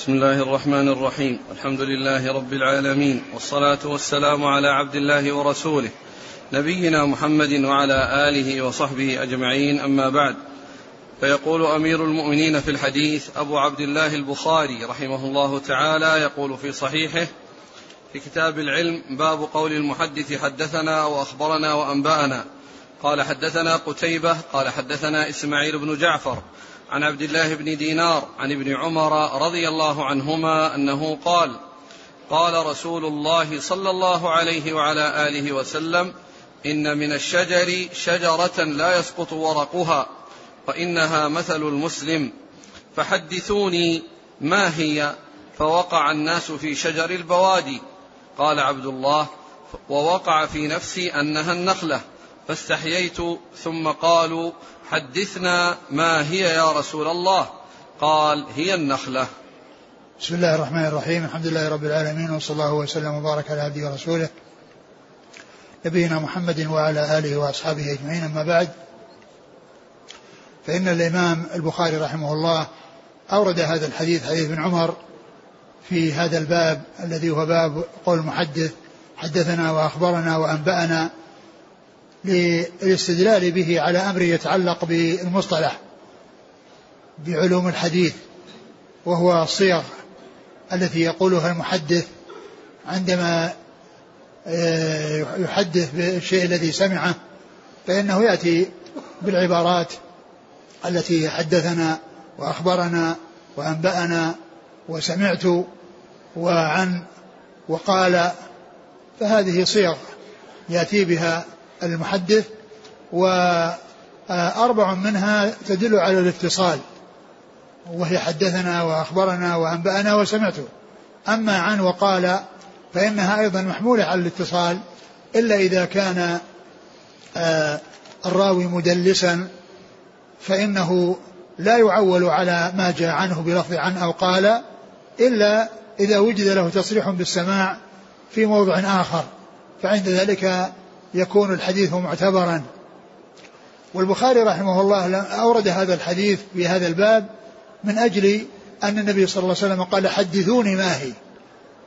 بسم الله الرحمن الرحيم. الحمد لله رب العالمين. والصلاة والسلام على عبد الله ورسوله. نبينا محمد وعلى آله وصحبه أجمعين. أما بعد. فيقول أمير المؤمنين في الحديث أبو عبد الله البخاري رحمه الله تعالى يقول في صحيحه في كتاب العلم باب قول المحدث حدثنا وأخبرنا وأنبأنا. قال حدثنا قتيبة قال حدثنا إسماعيل بن جعفر عن عبد الله بن دينار عن ابن عمر رضي الله عنهما أنه قال قال رسول الله صلى الله عليه وعلى آله وسلم إن من الشجر شجرة لا يسقط ورقها وإنها مثل المسلم فحدثوني ما هي؟ فوقع الناس في شجر البوادي قال عبد الله ووقع في نفسي أنها النخلة فاستحييت ثم قالوا حدثنا ما هي يا رسول الله؟ قال هي النخلة. بسم الله الرحمن الرحيم. الحمد لله رب العالمين وصلى الله وسلم وبارك على عبده ورسوله نبينا محمد وعلى آله وأصحابه أجمعين. أما بعد فإن الإمام البخاري رحمه الله أورد هذا الحديث حديث ابن عمر في هذا الباب الذي هو باب قول المحدث حدثنا وأخبرنا وأنبأنا للاستدلال به على أمر يتعلق بالمصطلح بعلوم الحديث وهو الصيغ التي يقولها المحدث عندما آه، يحدث بالشيء الذي سمعه فإنه يأتي بالعبارات التي حدثنا وأخبرنا وأنبأنا وسمعت وعن وقال فهذه صيغ يأتي بها المحدث وأربع منها تدل على الاتصال وهي حدثنا وأخبرنا وأنبأنا وسمعته. أما عن وقال فإنها أيضا محمولة على الاتصال إلا إذا كان آه، الراوي مدلسا فإنه لا يعول على ما جاء عنه بلفظ عن أو قال إلا إذا وجد له تصريح بالسماع في موضع آخر. فعند ذلك يكون الحديث معتبرا. والبخاري رحمه الله أورد هذا الحديث في هذا الباب من أجل أن النبي صلى الله عليه وسلم قال حدثوني ما هي.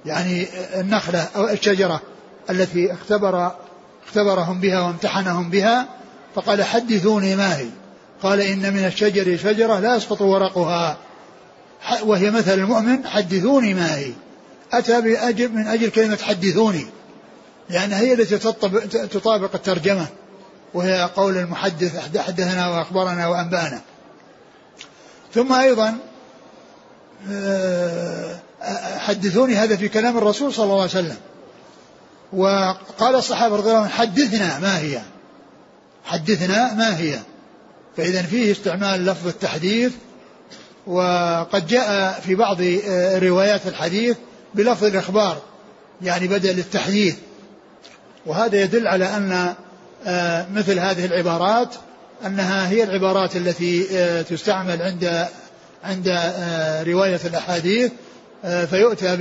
يعني النخلة أو الشجرة التي اختبر اختبرهم بها وامتحنهم بها فقال حدثوني ما هي. قال إن من الشجر شجرة لا يسقط ورقها. وهي مثل المؤمن حدثوني ما هي. أتى بأجل من أجل كلمة حدثوني. لأنها هي التي تطابق الترجمة وهي قول المحدث حدثنا وأخبرنا وأنبأنا. ثم أيضا آه، حدثوني هذا في كلام الرسول صلى الله عليه وسلم. وقال الصحابة رضي الله عنهم حدثنا ما هي؟ حدثنا ما هي؟ فإذا فيه استعمال لفظ التحديث وقد جاء في بعض آه، روايات الحديث بلفظ الإخبار يعني بدل التحديث. وهذا يدل على أن آه، مثل هذه العبارات أنها هي العبارات التي آه، تستعمل عند عند آه، رواية الأحاديث فيؤتى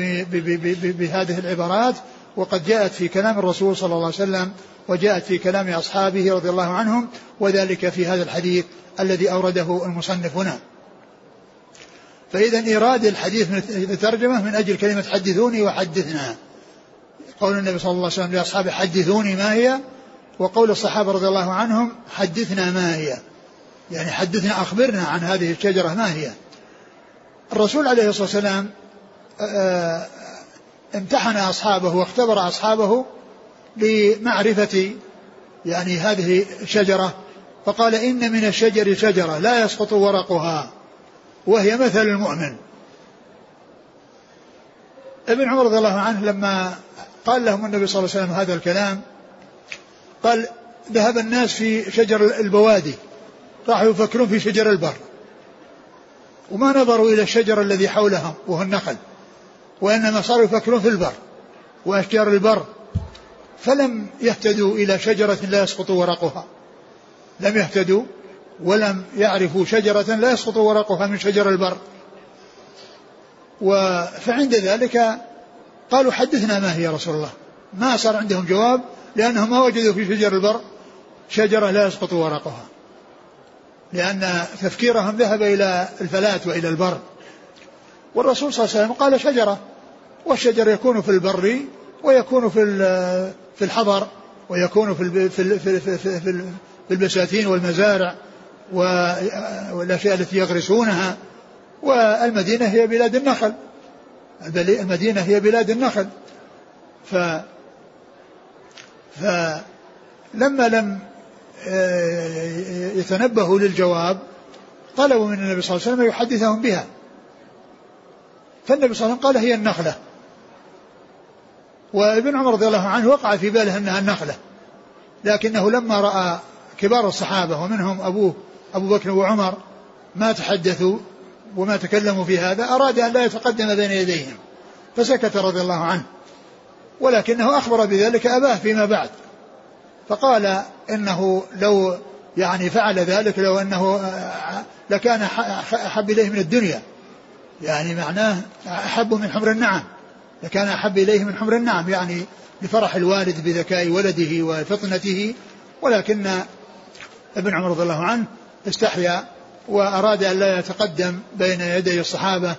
بهذه العبارات. وقد جاءت في كلام الرسول صلى الله عليه وسلم وجاءت في كلام أصحابه رضي الله عنهم وذلك في هذا الحديث الذي أورده المصنف هنا. فإذا إيراد الحديث من الترجمة من أجل كلمة حدثوني وحدثنا. قول النبي صلى الله عليه وسلم لأصحابه حدثوني ما هي؟ وقول الصحابة رضي الله عنهم حدثنا ما هي؟ يعني حدثنا أخبرنا عن هذه الشجرة ما هي. الرسول عليه الصلاة والسلام آه، امتحن أصحابه واختبر أصحابه لمعرفة يعني هذه الشجرة فقال إن من الشجر شجرة لا يسقط ورقها وهي مثل المؤمن. ابن عمر رضي الله عنه لما قال لهم النبي صلى الله عليه وسلم هذا الكلام. قال ذهب الناس في شجر البوادي. راحوا يفكرون في شجر البر. وما نظروا إلى الشجر الذي حولهم وهو النخل. وإنما صاروا يفكرون في البر وأشجار البر. فلم يهتدوا إلى شجرة لا يسقط ورقها. لم يهتدوا ولم يعرفوا شجرة لا يسقط ورقها من شجر البر. فعند ذلك قالوا حدثنا ما هي يا رسول الله؟ ما صار عندهم جواب لأنهم ما وجدوا في شجر البر شجرة لا يسقط ورقها. لأن تفكيرهم ذهب إلى الفلاة وإلى البر. والرسول صلى الله عليه وسلم قال شجرة. والشجر يكون في البر ويكون في في الحضر ويكون في في, في, في البساتين والمزارع والأشياء التي يغرسونها. والمدينة هي بلاد النخل. المدينة هي بلاد النخل. ف فلما لم آه، يتنبهوا للجواب طلبوا من النبي صلى الله عليه وسلم يحدثهم بها. فالنبي صلى الله عليه وسلم قال هي النخلة. وابن عمر رضي الله عنه وقع في باله أنها النخلة. لكنه لما رأى كبار الصحابة ومنهم أبوه أبو بكر وعمر ما تحدثوا وما تكلموا في هذا أراد أن لا يتقدم بين يديهم فسكت رضي الله عنه ولكنه أخبر بذلك أباه فيما بعد فقال إنه لو يعني فعل ذلك لو أنه لكان أحب إليه من الدنيا يعني معناه أحب من حمر النعم لكان أحب إليه من حمر النعم يعني لفرح الوالد بذكاء ولده وفطنته ولكن ابن عمر رضي الله عنه استحيا وأراد أن لا يتقدم بين يدي الصحابة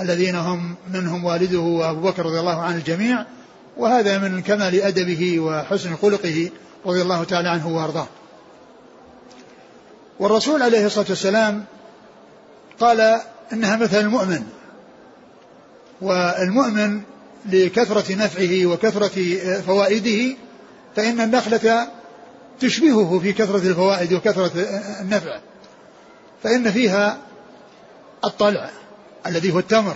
الذين هم منهم والده وأبو بكر رضي الله عن الجميع وهذا من كمال أدبه وحسن خلقه رضي الله تعالى عنه وأرضاه. والرسول عليه الصلاة والسلام قال إنها مثل المؤمن والمؤمن لكثرة نفعه وكثرة فوائده فإن النخلة تشبهه في كثرة الفوائد وكثرة النفع. فإن فيها الطلع الذي هو التمر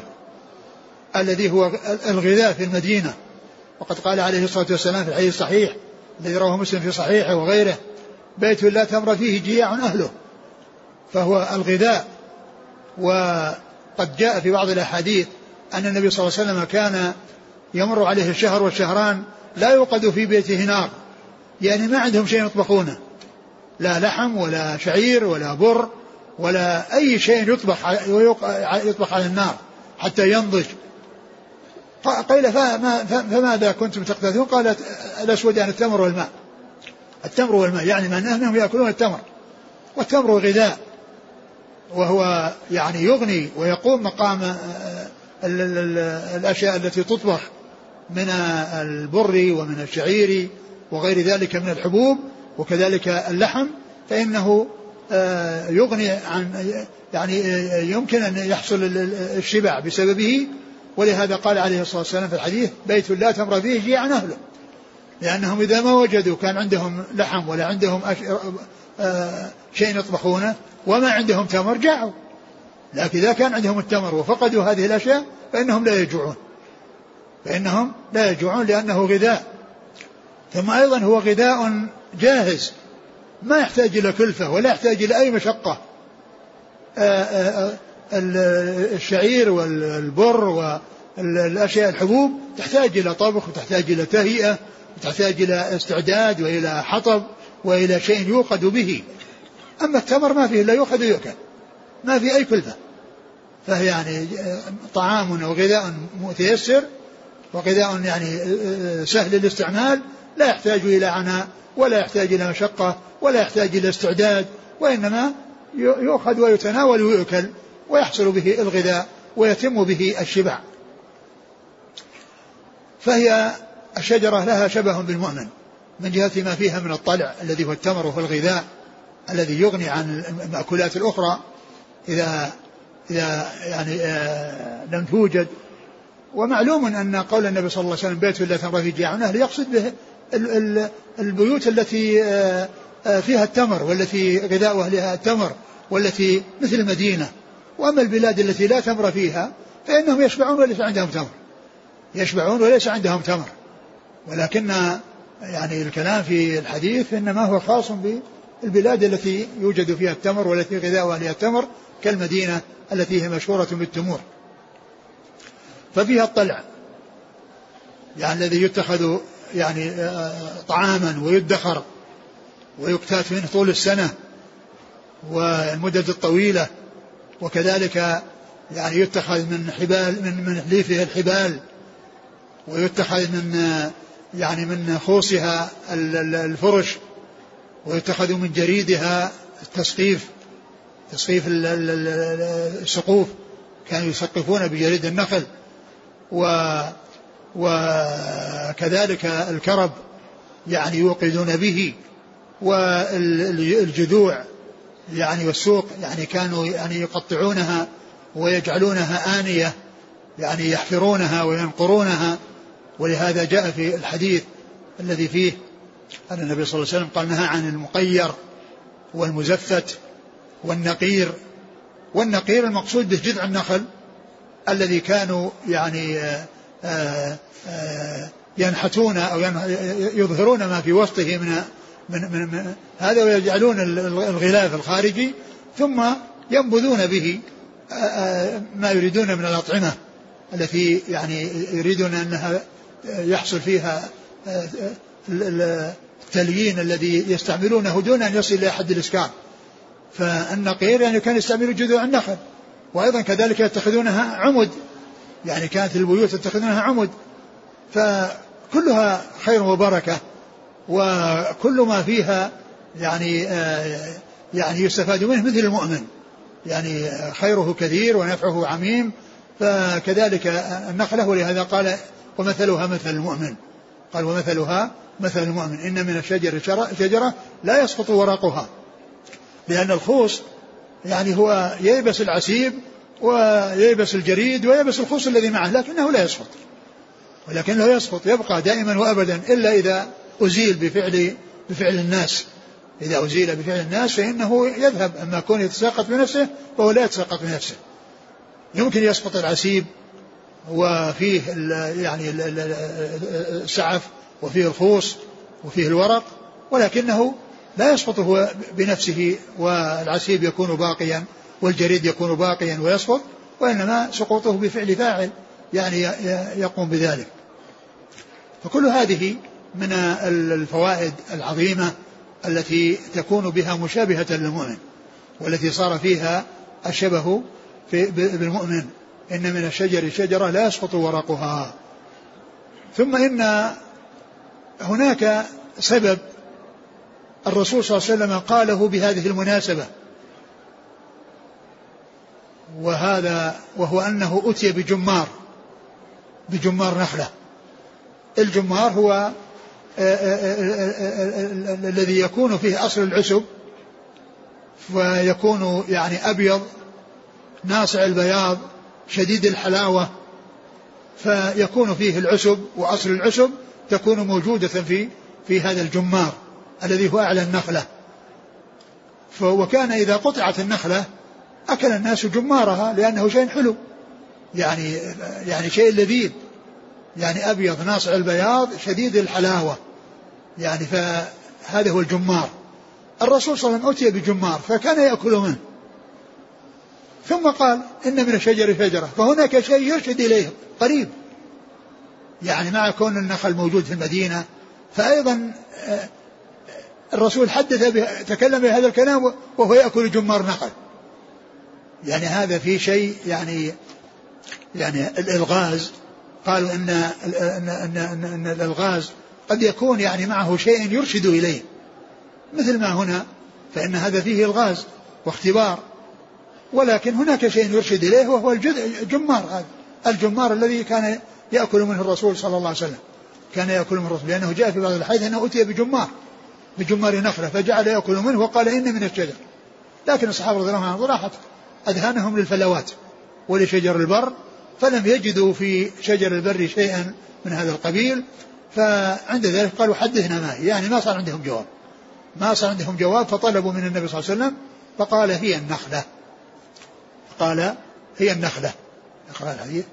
الذي هو الغذاء في المدينة. وقد قال عليه الصلاة والسلام في الحديث الصحيح الذي رواه مسلم في صحيحه وغيره بيت لا تمر فيه جياع أهله فهو الغذاء. وقد جاء في بعض الأحاديث أن النبي صلى الله عليه وسلم كان يمر عليه الشهر والشهران لا يوقد في بيته نار يعني ما عندهم شيء يطبخونه لا لحم ولا شعير ولا بر ولا أي شيء يطبخ يطبخ على النار حتى ينضج. قيل فما فماذا كنتم تقتدون؟ قالت الأسود يعني التمر والماء. التمر والماء يعني معناه أنهم يأكلون التمر. والتمر غذاء. وهو يعني يغني ويقوم مقام آه، الأشياء التي تطبخ من البر ومن الشعير وغير ذلك من الحبوب وكذلك اللحم فإنه آه، يغني عن يعني آه، يمكن أن يحصل الشبع بسببه. ولهذا قال عليه الصلاة والسلام في الحديث بيت لا تمر فيه جيعا أهله لأنهم إذا ما وجدوا كان عندهم لحم ولا عندهم آه، شيء يطبخونه وما عندهم تمر جاعوا. لكن إذا كان عندهم التمر وفقدوا هذه الأشياء فإنهم لا يجوعون. فإنهم لا يجوعون لأنه غذاء. ثم أيضا هو غذاء جاهز. ما يحتاج إلى كلفة ولا يحتاج إلى أي مشقة. آه، آه، الشعير والبر والأشياء الحبوب تحتاج إلى طبخ وتحتاج إلى تهيئة وتحتاج إلى استعداد وإلى حطب وإلى شيء يوقد به. أما التمر ما فيه إلا يؤخذ ويؤكل ما في أي كلفة. فهي يعني طعام أو غذاء متيسر وغذاء يعني سهل الاستعمال لا يحتاج إلى عناء ولا يحتاج إلى مشقة. ولا يحتاج إلى استعداد وإنما يؤخذ ويتناول ويؤكل ويحصل به الغذاء ويتم به الشبع. فهي الشجرة لها شبه بالمؤمن من جهة ما فيها من الطلع الذي هو التمر وهو الغذاء الذي يغني عن المأكولات الأخرى. إذا إذا يعني آه لم توجد. ومعلوم أن قول النبي صلى الله عليه وسلم بيت لا تمر في جاع أهله يقصد به البيوت التي آه، فيها التمر والتي غذاء أهلها التمر والتي مثل المدينة. وأما البلاد التي لا تمر فيها فإنهم يشبعون وليس عندهم تمر. يشبعون وليس عندهم تمر. ولكن يعني الكلام في الحديث إنما هو خاص بالبلاد التي يوجد فيها التمر والتي غذاء أهلها التمر كالمدينة التي هي مشهورة بالتمور. ففيها الطلع. يعني الذي يتخذ يعني آه، طعاما ويدخر. ويكتات منه طول السنة والمدد الطويلة وكذلك يعني يتخذ من حبال من من حليفه الحبال ويتخذ من يعني من خوصها الفرش ويتخذ من جريدها التسقيف تسقيف السقوف. كانوا يسقفون بجريد النخل و وكذلك الكرب يعني يوقدون به. والجذوع يعني والسوق يعني كانوا يعني يقطعونها ويجعلونها آنية يعني يحفرونها وينقرونها. ولهذا جاء في الحديث الذي فيه أن النبي صلى الله عليه وسلم قال نهى عن المقير والمزفت والنقير. والنقير المقصود به جذع النخل الذي كانوا يعني آه، آآ آه، ينحتون أو يظهرون ما في وسطه من من, من, من هذا ويجعلون الغلاف الخارجي ثم ينبذون به ما يريدون من الأطعمة التي يعني يريدون أنها يحصل فيها التليين الذي يستعملونه دون أن يصل إلى حد الإسكان. فالنقير يعني كان يستعملوا جذوع النخل. وأيضا كذلك يتخذونها عمد يعني كانت البيوت يتخذونها عمد فكلها خير وبركة. وكل ما فيها يعني آه يعني يستفاد منه مثل المؤمن. يعني خيره كثير ونفعه عميم فكذلك النخلة ولهذا قال ومثلها مثل المؤمن. قال ومثلها مثل المؤمن. إن من الشجر شجرة لا يسقط ورقها لأن الخوص يعني هو ييبس العسيب وييبس الجريد وييبس الخوص الذي معه لكنه لا يسقط. ولكنه يسقط يبقى دائما وابدا إلا إذا أزيل بفعل بفعل الناس. إذا أزيل بفعل الناس فإنه يذهب أما كون يتساقط بنفسه فهو لا يتساقط بنفسه. يمكن يسقط العسيب وفيه يعني السعف وفيه الخوص وفيه الورق ولكنه لا يسقط هو بنفسه والعسيب يكون باقيا والجريد يكون باقيا ويسقط وإنما سقوطه بفعل فاعل يعني يقوم بذلك. فكل هذه من الفوائد العظيمة التي تكون بها مشابهة للمؤمن والتي صار فيها الشبه بالمؤمن. إن من الشجر شجرة لا يسقط ورقها. ثم إن هناك سبب الرسول صلى الله عليه وسلم قاله بهذه المناسبة وهذا وهو أنه أتي بجمار بجمار نخلة. الجمار هو الذي يكون فيه أصل العسب ويكون يعني أبيض ناصع البياض شديد الحلاوة فيكون فيه العسب وأصل العسب تكون موجودة في في هذا الجمار الذي هو أعلى النخلة. وكان إذا قطعت النخلة أكل الناس جمارها لأنه شيء حلو. يعني يعني شيء لذيذ. يعني أبيض ناصع البياض شديد الحلاوة. يعني فهذا هو الجمار. الرسول صلى الله عليه وسلم أتي بجمار فكان يأكل منه. ثم قال إن من الشجر شجرة فهناك شيء يرشد إليه قريب. يعني مع كون النخل موجود في المدينة فأيضا آه، الرسول حدث به تكلم بهذا الكلام وهو يأكل جمار نخل. يعني هذا في شيء يعني يعني الإلغاز. قالوا إن إن إن, إن, إن الإلغاز قد يكون يعني معه شيء يرشد إليه. مثل ما هنا فإن هذا فيه إلغاز واختبار. ولكن هناك شيء يرشد إليه وهو الجمار هذا. الجمار الذي كان يأكل منه الرسول صلى الله عليه وسلم. كان يأكل من الرسول. لأنه جاء في بعض الحديث أنه أتي بجمار بجمار نخلة فجعل يأكل منه وقال إن من الشجر. لكن الصحابة رضي الله عنهم راحت أذهانهم للفلوات ولشجر البر فلم يجدوا في شجر البر شيئا من هذا القبيل. فعند ذلك قالوا حدثنا ما هي؟ يعني ما صار عندهم جواب. ما صار عندهم جواب فطلبوا من النبي صلى الله عليه وسلم فقال هي النخلة. قال هي النخلة. اقرأ الحديث.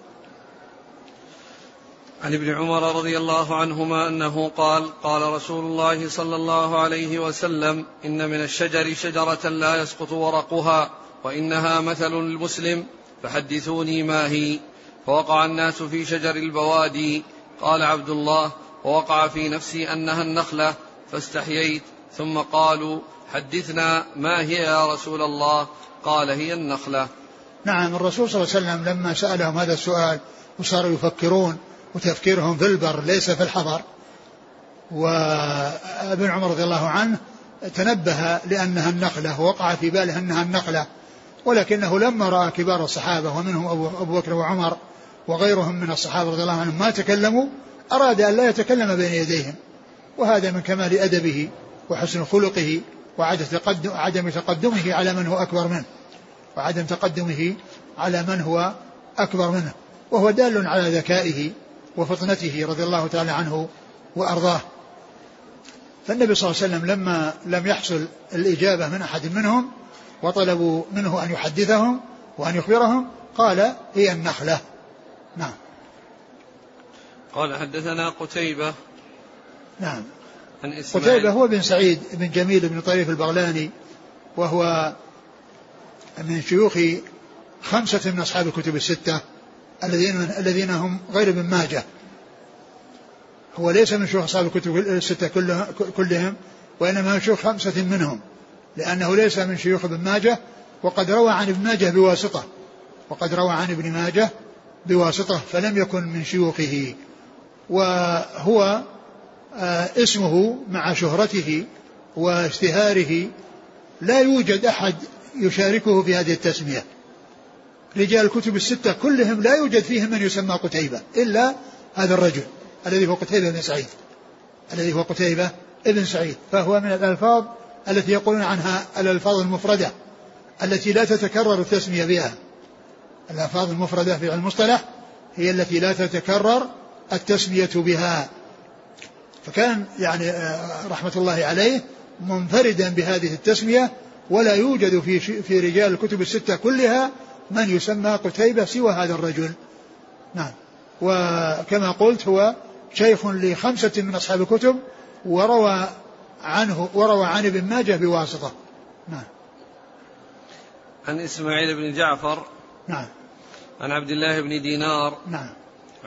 عن ابن عمر رضي الله عنهما أنه قال قال رسول الله صلى الله عليه وسلم إن من الشجر شجرة لا يسقط ورقها وإنها مثل المسلم فحدثوني ما هي. فوقع الناس في شجر البوادي. قال عبد الله ووقع في نفسي أنها النخلة فاستحييت. ثم قالوا حدثنا ما هي يا رسول الله؟ قال هي النخلة. نعم الرسول صلى الله عليه وسلم لما سألهم هذا السؤال وصاروا يفكرون وتفكيرهم في البر ليس في الحضر وابن عمر رضي الله عنه تنبه لأنها النخلة ووقع في باله أنها النخلة. ولكنه لما رأى كبار الصحابة ومنهم أبو بكر وعمر وغيرهم من الصحابة رضي الله عنهم ما تكلموا أراد أن لا يتكلم بين يديهم وهذا من كمال أدبه وحسن خلقه وعدم تقدم عدم تقدمه على من هو أكبر منه وعدم تقدمه على من هو أكبر منه. وهو دال على ذكائه وفطنته رضي الله تعالى عنه وأرضاه. فالنبي صلى الله عليه وسلم لما لم يحصل الإجابة من أحد منهم وطلبوا منه أن يحدثهم وأن يخبرهم قال هي النخلة. نعم. قال حدثنا قتيبة. نعم. عن إسماعيل. قتيبة هو بن سعيد بن جميل بن طريف البغلاني وهو من شيوخ خمسة من أصحاب الكتب الستة الذين الذين هم غير ابن ماجه. هو ليس من شيوخ أصحاب الكتب الستة كلهم وإنما من شيوخ خمسة منهم لأنه ليس من شيوخ ابن ماجه وقد روى عن ابن ماجه بواسطة وقد روى عن ابن ماجه بواسطة فلم يكن من شيوخه. وهو آه، اسمه مع شهرته واشتهاره لا يوجد أحد يشاركه في هذه التسمية. رجال الكتب الستة كلهم لا يوجد فيهم من يسمى قتيبة إلا هذا الرجل الذي هو قتيبة بن سعيد الذي هو قتيبة ابن سعيد فهو من الألفاظ التي يقولون عنها الألفاظ المفردة التي لا تتكرر التسمية بها. الألفاظ المفردة في المصطلح هي التي لا تتكرر التسمية بها. فكان يعني آه، رحمة الله عليه منفردا بهذه التسمية ولا يوجد في في رجال الكتب الستة كلها من يسمى قتيبة سوى هذا الرجل. نعم. وكما قلت هو شيخ لخمسة من أصحاب الكتب وروى عنه وروى عن ابن ماجه بواسطة. نعم. عن إسماعيل بن جعفر. نعم. عن عبد الله بن دينار. نعم.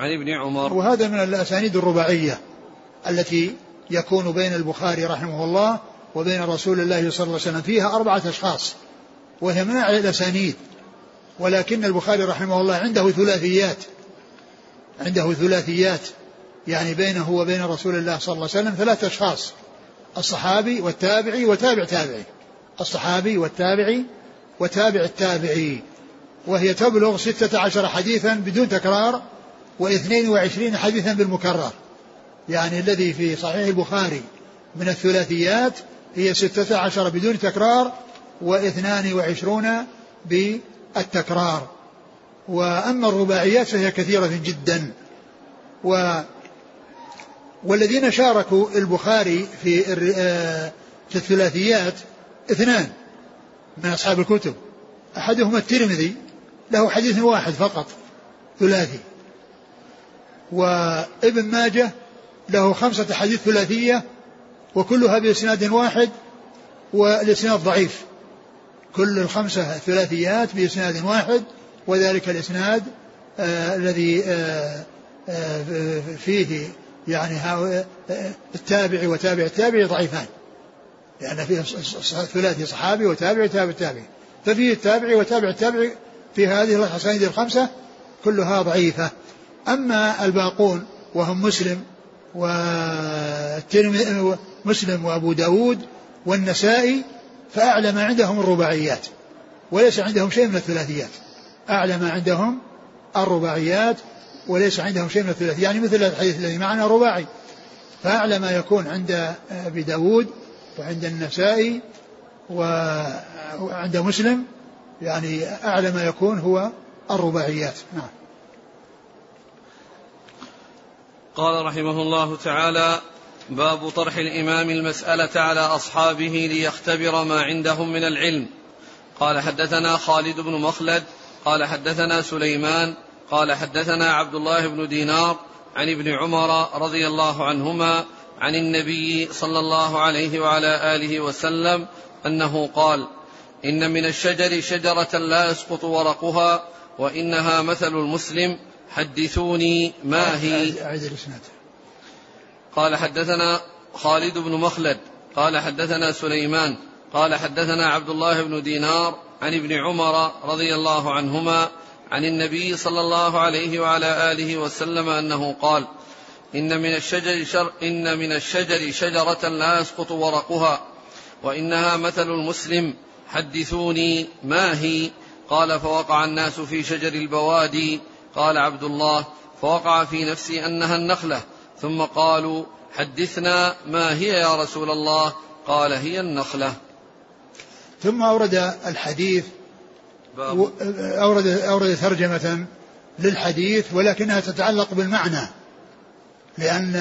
عن ابن عمر. وهذا من الأسانيد الرباعية التي يكون بين البخاري رحمه الله وبين رسول الله صلى الله عليه وسلم. فيها أربعة أشخاص وهي من الأسانيد. ولكن البخاري رحمه الله عنده ثلاثيات عنده ثلاثيات يعني بينه وبين رسول الله صلى الله عليه وسلم ثلاثة أشخاص الصحابي والتابعي وتابع تابعي. الصحابي والتابعي وتابع التابعي. وهي تبلغ ستة عشر حديثا بدون تكرار واثنين وعشرين حديثا بالمكرر. يعني الذي في صحيح البخاري من الثلاثيات هي ستة عشر بدون تكرار واثنان وعشرون بالتكرار. وأما الرباعيات فهي كثيرة جدا. و والذين شاركوا البخاري في آه، في الثلاثيات اثنان من أصحاب الكتب. أحدهما الترمذي له حديث واحد فقط ثلاثي. وابن ماجه له خمسة حديث ثلاثية وكلها بإسناد واحد والإسناد ضعيف. كل الخمسة ثلاثيات بإسناد واحد وذلك الإسناد آه الذي آه آه فيه يعني آه التابع وتابع التابع ضعيفان. لأن فيه ثلاثي صحابي وتابع وتابع التابع ففيه التابع وتابع التابع في هذه الأسانيد الخمسة كلها ضعيفة. أما الباقون وهم مسلم مسلم وأبو داود والنسائي فأعلى ما عندهم الرباعيات وليس عندهم شيء من الثلاثيات. أعلى ما عندهم الرباعيات وليس عندهم شيء من الثلاثيات. يعني مثل الحديث الذي معنا رباعي. فأعلى ما يكون عند أبي داود وعند النسائي وعند مسلم يعني أعلى ما يكون هو الرباعيات. نعم. قال رحمه الله تعالى باب طرح الإمام المسألة على أصحابه ليختبر ما عندهم من العلم. قال حدثنا خالد بن مخلد قال حدثنا سليمان قال حدثنا عبد الله بن دينار عن ابن عمر رضي الله عنهما عن النبي صلى الله عليه وعلى آله وسلم أنه قال إن من الشجر شجرة لا يسقط ورقها وإنها مثل المسلم حدثوني ما هي؟ الإسناد. قال حدثنا خالد بن مخلد قال حدثنا سليمان قال حدثنا عبد الله بن دينار عن ابن عمر رضي الله عنهما عن النبي صلى الله عليه وعلى آله وسلم أنه قال إن من الشجر شر إن من الشجر شجرة لا يسقط ورقها وإنها مثل المسلم حدثوني ما هي؟ قال فوقع الناس في شجر البوادي قال عبد الله فوقع في نفسي أنها النخلة. ثم قالوا حدثنا ما هي يا رسول الله؟ قال هي النخلة. ثم أورد الحديث أورد أورد ترجمة للحديث ولكنها تتعلق بالمعنى لأن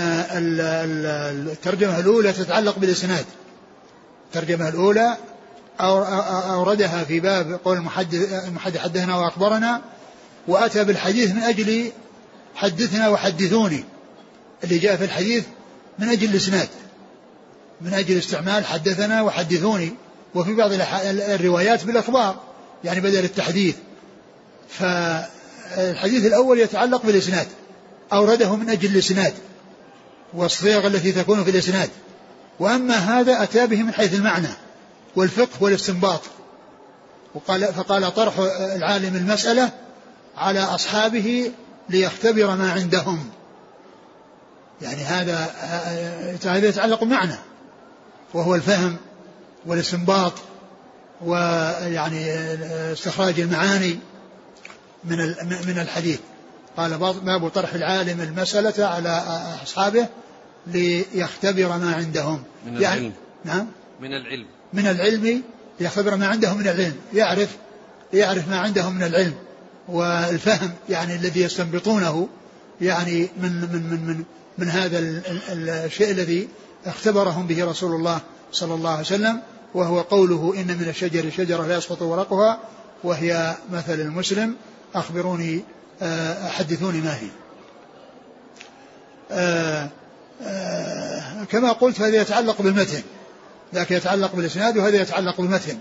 الترجمة الأولى تتعلق بالإسناد. الترجمة الأولى أوردها في باب قول المحدث المحدث حدثنا وأخبرنا وأتى بالحديث من أجل حدثنا وحدثوني اللي جاء في الحديث من أجل الإسناد من أجل استعمال حدثنا وحدثوني وفي بعض الروايات بالأخبار يعني بدل التحديث. فالحديث الأول يتعلق بالإسناد أورده من أجل الإسناد والصيغ التي تكون في الإسناد. وأما هذا أتى به من حيث المعنى والفقه والاستنباط. وقال فقال طرح العالم المسألة على أصحابه ليختبر ما عندهم. يعني هذا هذا يتعلق بمعنى وهو الفهم والاستنباط ويعني استخراج المعاني من من الحديث. قال باب طرح العالم المسألة على أصحابه ليختبر ما عندهم. من يعني العلم. نعم. من العلم. من العلم ليختبر ما عندهم من العلم. يعرف يعرف ما عندهم من العلم. والفهم يعني الذي يستنبطونه يعني من من من من, من هذا الشيء الذي اختبرهم به رسول الله صلى الله عليه وسلم وهو قوله إن من الشجر شجرة لا يسقط ورقها وهي مثل المسلم أخبروني آه، حدثوني ما هي. آه، آه، كما قلت هذا يتعلق بالمتن ذاك يتعلق بالإسناد وهذا يتعلق بالمتن.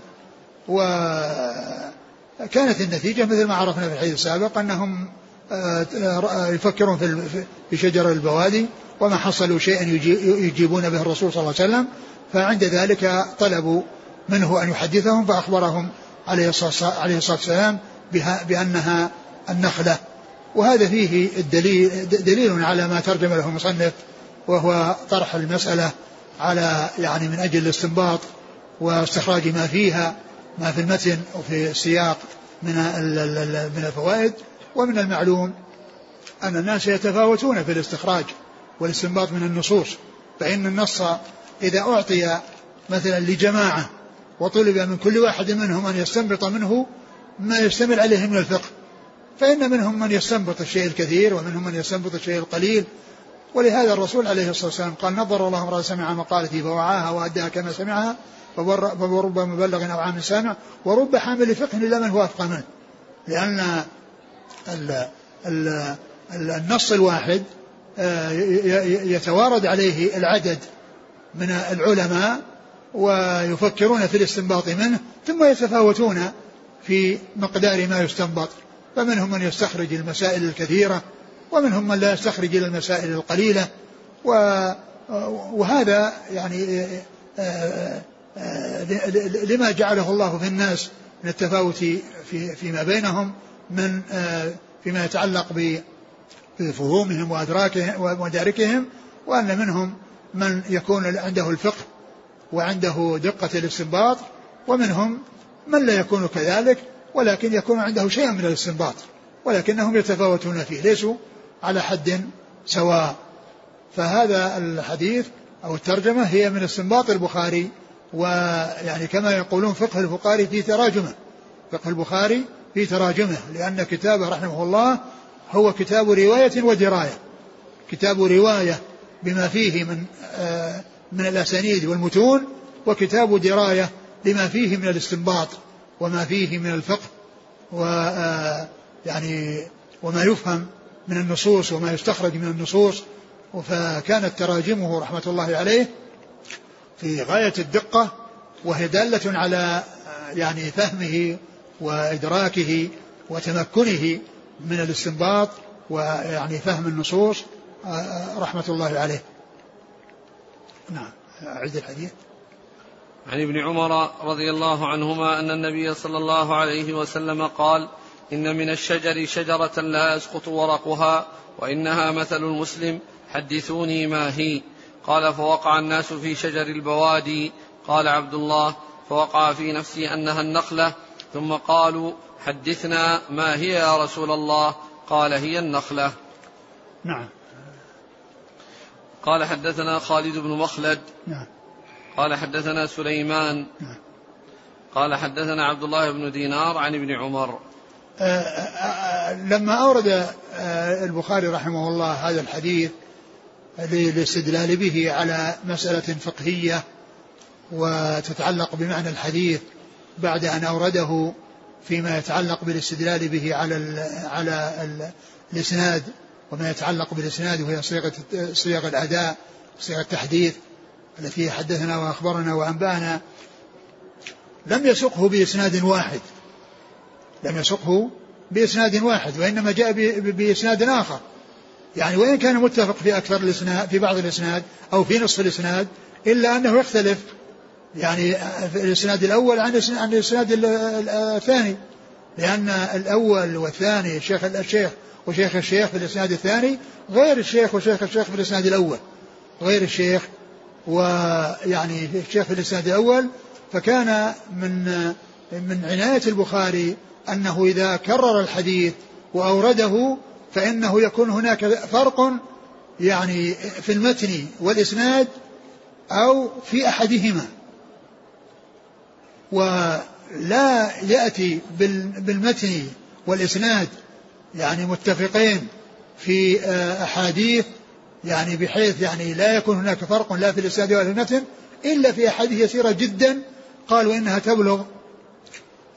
وكانت النتيجة مثل ما عرفنا في الحديث السابق أنهم يفكرون في شجر البوادي وما حصلوا شيئا يجيبون به الرسول صلى الله عليه وسلم فعند ذلك طلبوا منه أن يحدثهم فأخبرهم عليه الصلاة والسلام بأنها النخلة. وهذا فيه الدليل دليل على ما ترجم له المصنف وهو طرح المسألة على يعني من أجل الاستنباط واستخراج ما فيها ما في المتن وفي السياق من من الفوائد ومن المعلوم أن الناس يتفاوتون في الاستخراج والاستنباط من النصوص فإن النص إذا أعطي مثلا لجماعة وطلب من كل واحد منهم أن يستنبط منه ما يشتمل عليه من الفقه فإن منهم من يستنبط الشيء الكثير ومنهم من يستنبط الشيء القليل. ولهذا الرسول عليه الصلاة والسلام قال نظر الله امرأة سمع مقالتي فوعاها وأداها كما سمعها فرب مبلغ أو عام سامع ورب حامل فقه إلا من هو أفقه منه. لأن ال ال النص الواحد آه، يتوارد عليه العدد من العلماء ويفكرون في الاستنباط منه ثم يتفاوتون في مقدار ما يستنبط. فمنهم من يستخرج المسائل الكثيرة ومنهم من لا يستخرج إلى المسائل القليلة وهذا يعني لما جعله الله في الناس من التفاوت في فيما بينهم من فيما يتعلق بفهومهم وأدراكهم ومداركهم وأن منهم من يكون عنده الفقه وعنده دقة الاستنباط ومنهم من لا يكون كذلك ولكن يكون عنده شيء من الاستنباط ولكنهم يتفاوتون فيه ليسوا على حد سواء. فهذا الحديث أو الترجمة هي من استنباط البخاري ويعني كما يقولون فقه البخاري في تراجمه. فقه البخاري في تراجمه لأن كتابه رحمه الله هو كتاب رواية ودراية. كتاب رواية بما فيه من آه، من الأسانيد والمتون وكتاب دراية لما فيه من الاستنباط وما فيه من الفقه و آه، يعني وما يفهم من النصوص وما يستخرج من النصوص. فكانت تراجمه رحمة الله عليه في غاية الدقة وهي دالة على آه، يعني فهمه وإدراكه وتمكنه من الاستنباط ويعني فهم النصوص آه، رحمة الله عليه. نعم أعد الحديث. عن ابن عمر رضي الله عنهما أن النبي صلى الله عليه وسلم قال إن من الشجر شجرة لا يسقط ورقها وإنها مثل المسلم حدثوني ما هي. قال فوقع الناس في شجر البوادي. قال عبد الله فوقع في نفسي أنها النخلة. ثم قالوا حدثنا ما هي يا رسول الله؟ قال هي النخلة. نعم. قال حدثنا خالد بن مخلد. نعم. قال حدثنا سليمان. نعم. قال حدثنا عبد الله بن دينار عن ابن عمر. آه، آه، آه، لما أورد البخاري رحمه الله هذا الحديث للاستدلال به على مسألة فقهية وتتعلق بمعنى الحديث بعد أن أورده فيما يتعلق بالاستدلال به على ال على ال الإسناد وما يتعلق بالإسناد وهي صيغة صيغ الأداء صيغ التحديث التي حدثنا وأخبرنا وأنبأنا. لم يسقه بإسناد واحد. لم يسقه بإسناد واحد وإنما جاء بإسناد آخر. يعني وإن كان متفق في أكثر الإسناد في بعض الإسناد أو في نصف الإسناد إلا أنه يختلف يعني في الإسناد الأول عن عن الإسناد الثاني. لأن الأول والثاني الشيخ الشيخ وشيخ الشيخ في الإسناد الثاني غير الشيخ وشيخ الشيخ في الإسناد الأول. غير الشيخ ويعني الشيخ في الإسناد الأول. فكان من من عناية البخاري أنه إذا كرر الحديث وأورده فإنه يكون هناك فرق يعني في المتن والإسناد أو في أحدهما. ولا يأتي بالمتن والإسناد يعني متفقين في آه، أحاديث يعني بحيث يعني لا يكون هناك فرق لا في الإسناد ولا في المتن إلا في أحاديث يسيرة جدا قالوا إنها تبلغ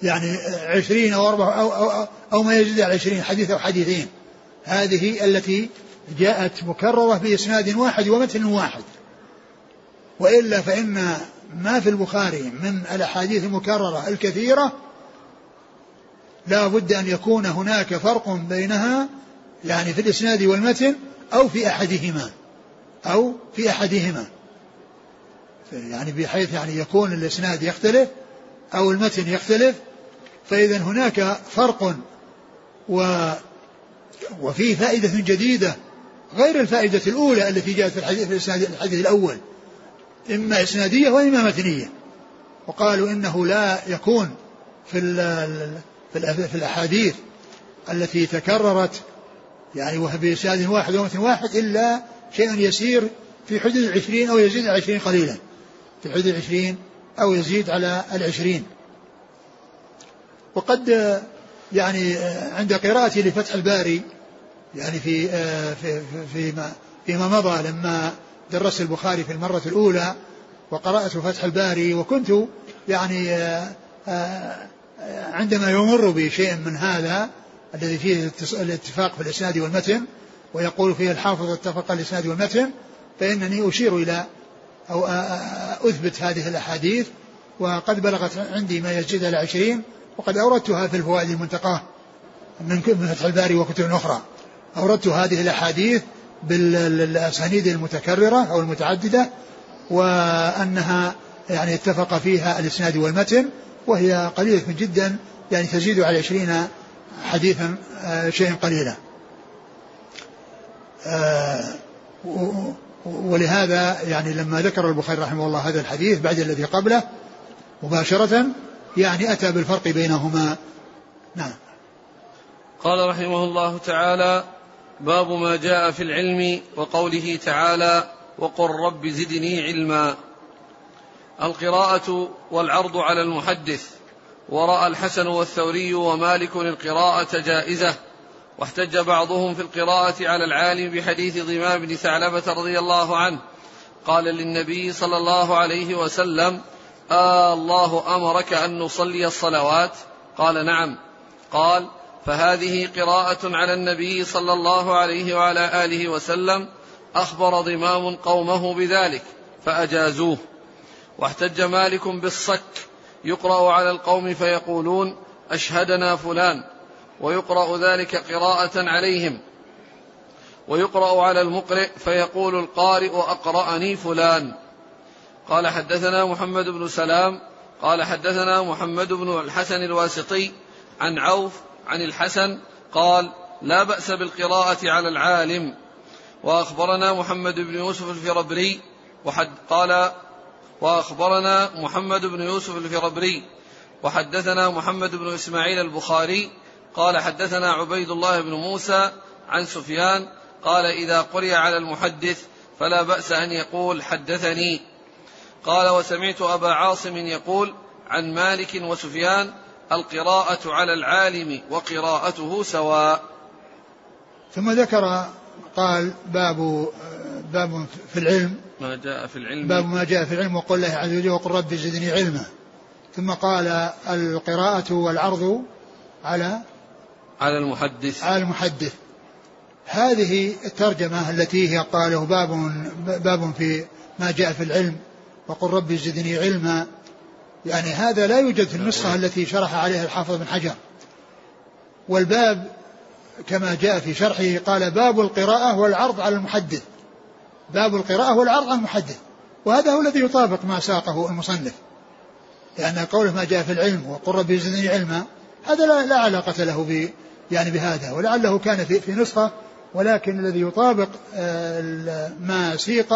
يعني عشرين أو أربعة أو, أو, أو, أو ما يزيد على عشرين حديث أو حديثين. هذه التي جاءت مكررة بإسناد واحد ومتن واحد. وإلا فإن ما في البخاري من الأحاديث المكررة الكثيرة لا بد أن يكون هناك فرق بينها يعني في الإسناد والمتن أو في أحدهما أو في أحدهما. يعني بحيث يعني يكون الإسناد يختلف أو المتن يختلف فإذا هناك فرق و وفيه فائدة جديدة غير الفائدة الأولى التي جاءت في الحديث الحديث الأول. إما إسنادية وإما متنية. وقالوا إنه لا يكون في في الأحاديث التي تكررت يعني بإسناد واحد ومتن واحد إلا شيء يسير في حدود العشرين أو يزيد على العشرين قليلا. في حدود العشرين أو يزيد على العشرين. وقد يعني عند قراءتي لفتح الباري يعني في في فيما فيما مضى لما درست البخاري في المرة الأولى وقرأت فتح الباري وكنت يعني عندما يمر بشيء من هذا الذي فيه الاتفاق في الإسناد والمتن ويقول فيه الحافظ اتفق الإسناد والمتن فإنني أشير إلى أو أثبت هذه الأحاديث وقد بلغت عندي ما يزيد على عشرين وقد أوردتها في الفوائد المنتقاة من فتح الباري وكتب أخرى. أوردت هذه الأحاديث بالأسانيد المتكررة أو المتعددة وأنها يعني اتفق فيها الإسناد والمتن وهي قليلة جدا يعني تزيد على عشرين حديثا آه، شيئا قليلا. آه، ولهذا يعني لما ذكر البخاري رحمه الله هذا الحديث بعد الذي قبله مباشرة يعني أتى بالفرق بينهما. نعم. قال رحمه الله تعالى باب ما جاء في العلم وقوله تعالى وقل رب زدني علما. القراءة والعرض على المحدث. ورأى الحسن والثوري ومالك القراءة جائزة. واحتج بعضهم في القراءة على العالم بحديث ضمام بن ثعلبة رضي الله عنه. قال للنبي صلى الله عليه وسلم آه الله أمرك أن نصلي الصلوات. قال نعم. قال فهذه قراءة على النبي صلى الله عليه وعلى آله وسلم. أخبر ضمام قومه بذلك فأجازوه. واحتج مالك بالصك. يقرأ على القوم فيقولون أشهدنا فلان. ويقرأ ذلك قراءة عليهم. ويقرأ على المقرئ فيقول القارئ أقرأني فلان. قال حدثنا محمد بن سلام قال حدثنا محمد بن الحسن الواسطي عن عوف عن الحسن قال لا بأس بالقراءة على العالم. وأخبرنا محمد بن يوسف الفربري وحد قال وأخبرنا محمد بن يوسف الفربري وحدثنا محمد بن إسماعيل البخاري قال حدثنا عبيد الله بن موسى عن سفيان قال إذا قرئ على المحدث فلا بأس أن يقول حدثني. قال وسمعت أبا عاصم يقول عن مالك وسفيان القراءة على العالم وقراءته سواء. ثم ذكر قال باب باب في العلم. ما جاء في العلم. باب ما جاء في العلم وقل الله عز وجل وقل رب زدني علما. ثم قال القراءة والعرض على على المحدث. على المحدث. هذه الترجمة التي هي قاله باب باب في ما جاء في العلم. وقل رب زدني علما. يعني هذا لا يوجد في النسخة التي شرح عليها الحافظ بن حجر. والباب كما جاء في شرحه قال باب القراءة والعرض على المحدث. باب القراءة والعرض على المحدث. وهذا هو الذي يطابق ما ساقه المصنف. لأن قوله ما جاء في العلم وقل ربي زدني علما هذا لا, لا علاقة له ب يعني بهذا. ولعله كان في, في نسخة ولكن الذي يطابق آه، ما سيق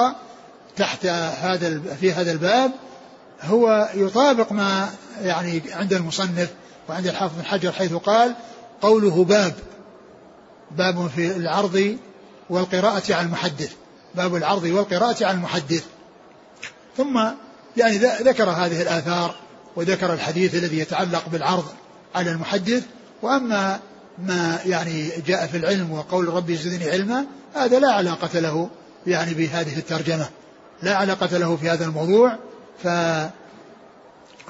تحت هذا في هذا الباب هو يطابق ما يعني عند المصنف وعند الحافظ بن حجر حيث قال قوله باب باب في العرض والقراءة على المحدث باب العرض والقراءة على المحدث. ثم يعني ذكر هذه الآثار وذكر الحديث الذي يتعلق بالعرض على المحدث. وأما ما يعني جاء في العلم وقول ربي زدني علما هذا لا علاقة له يعني بهذه الترجمة. لا علاقة له في هذا الموضوع ف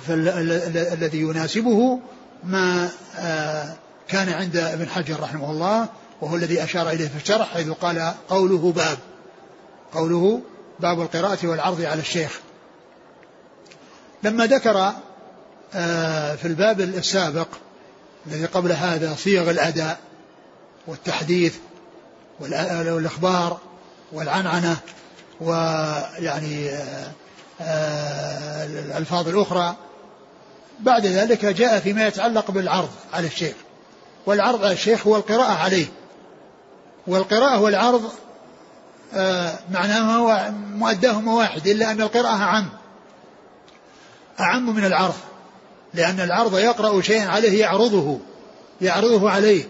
فالذي يناسبه ما آه، كان عند ابن حجر رحمه الله وهو الذي أشار إليه في الشرح حيث قال قوله باب. قوله باب القراءة والعرض على الشيخ. لما ذكر آه، في الباب السابق الذي قبل هذا صيغ الأداء والتحديث والإخبار والعنعنة ويعني آه، آه، الألفاظ الأخرى. بعد ذلك جاء فيما يتعلق بالعرض على الشيخ. والعرض على الشيخ هو القراءة عليه. والقراءة والعرض معناهما مؤداهما واحد إلا أن القراءة أعم. أعم من العرض. لأن العرض يقرأ شيئا عليه يعرضه يعرضه عليه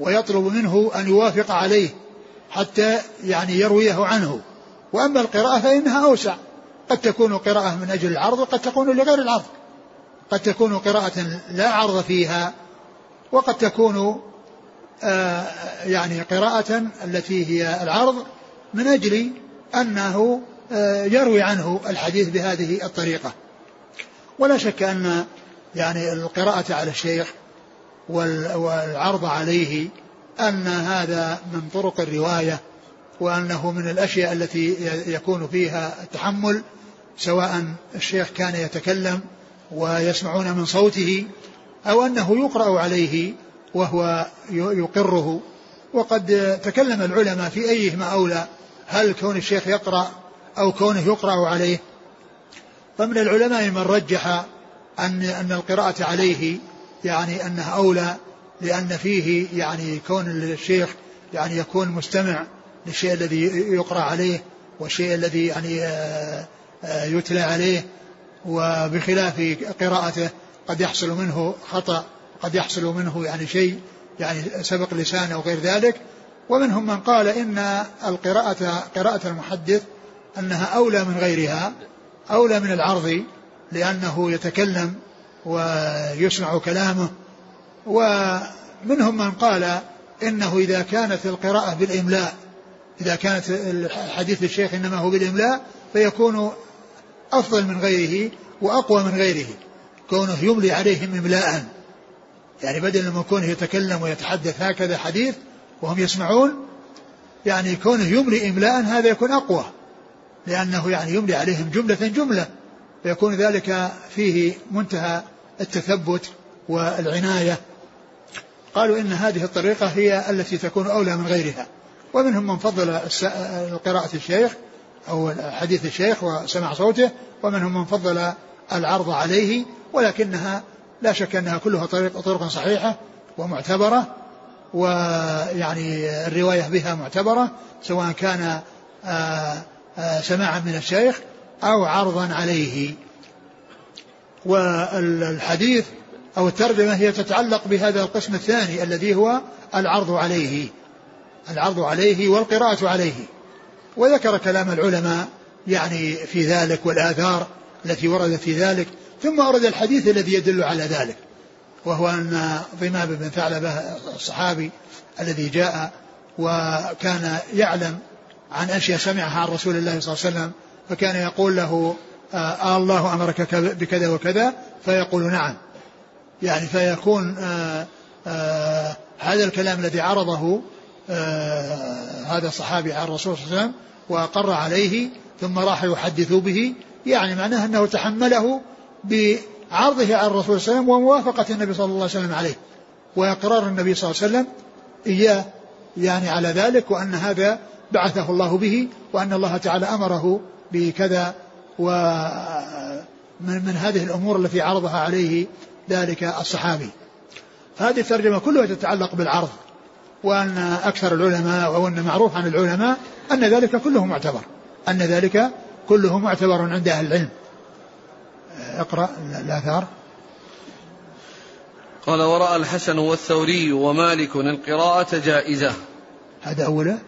ويطلب منه أن يوافق عليه حتى يعني يرويه عنه. وأما القراءة فإنها أوسع. قد تكون قراءة من أجل العرض وقد تكون لغير العرض. قد تكون قراءة لا عرض فيها وقد تكون آه يعني قراءة التي هي العرض من أجل أنه آه يروي عنه الحديث بهذه الطريقة. ولا شك أن يعني القراءة على الشيخ والعرض عليه أن هذا من طرق الرواية وأنه من الأشياء التي يكون فيها التحمل سواء الشيخ كان يتكلم ويسمعون من صوته أو أنه يقرأ عليه وهو يقره. وقد تكلم العلماء في أيهما أولى هل كون الشيخ يقرأ أو كونه يقرأ عليه؟ فمن العلماء من رجح أن أن القراءة عليه يعني أنها أولى لأن فيه يعني كون الشيخ يعني يكون مستمع للشيء الذي يقرأ عليه والشيء الذي يعني آه، آه، يتلى عليه. وبخلاف قراءته قد يحصل منه خطأ قد يحصل منه يعني شيء يعني سبق لسان أو غير ذلك. ومنهم من قال إن القراءة قراءة المحدث أنها أولى من غيرها أولى من العرض لأنه يتكلم ويسمع كلامه. ومنهم من قال إنه إذا كانت القراءة بالإملاء إذا كانت حديث الشيخ إنما هو بالإملاء فيكون أفضل من غيره وأقوى من غيره. كونه يملي عليهم إملاء. يعني بدل من كونه يتكلم ويتحدث هكذا حديث وهم يسمعون يعني كونه يملي إملاء هذا يكون أقوى. لأنه يعني يملي عليهم جملة جملة. فيكون ذلك فيه منتهى التثبت والعناية. قالوا إن هذه الطريقة هي التي تكون أولى من غيرها. ومنهم من فضل قراءة الشيخ أو حديث الشيخ وسمع صوته ومنهم من فضل العرض عليه ولكنها لا شك أنها كلها طريق طرق صحيحة ومعتبرة ويعني الرواية بها معتبرة سواء كان آه، آه، سماعا من الشيخ أو عرضا عليه. والحديث أو الترجمة هي تتعلق بهذا القسم الثاني الذي هو العرض عليه. العرض عليه والقراءة عليه. وذكر كلام العلماء يعني في ذلك والآثار التي وردت في ذلك ثم أورد الحديث الذي يدل على ذلك وهو أن ضمام بن ثعلبة الصحابي الذي جاء وكان يعلم عن أشياء سمعها عن رسول الله صلى الله عليه وسلم فكان يقول له آه الله أمرك بكذا وكذا؟ فيقول نعم. يعني فيكون آه آه هذا الكلام الذي عرضه هذا الصحابي على الرسول صلى الله عليه وسلم وأقر عليه ثم راح يحدث به يعني معناه أنه تحمله بعرضه على الرسول صلى الله عليه وسلم وموافقة النبي صلى الله عليه وسلم عليه وإقرار النبي صلى الله عليه وسلم إياه يعني على ذلك وأن هذا بعثه الله به وأن الله تعالى أمره بكذا ومن من هذه الأمور التي عرضها عليه ذلك الصحابي. هذه الترجمة كلها تتعلق بالعرض. وأن أكثر العلماء أو أن معروف عن العلماء أن ذلك كله معتبر أن ذلك كله معتبر عند أهل العلم. اقرأ الآثار. قال ورأى الحسن والثوري ومالك القراءة جائزة. هذا أوله؟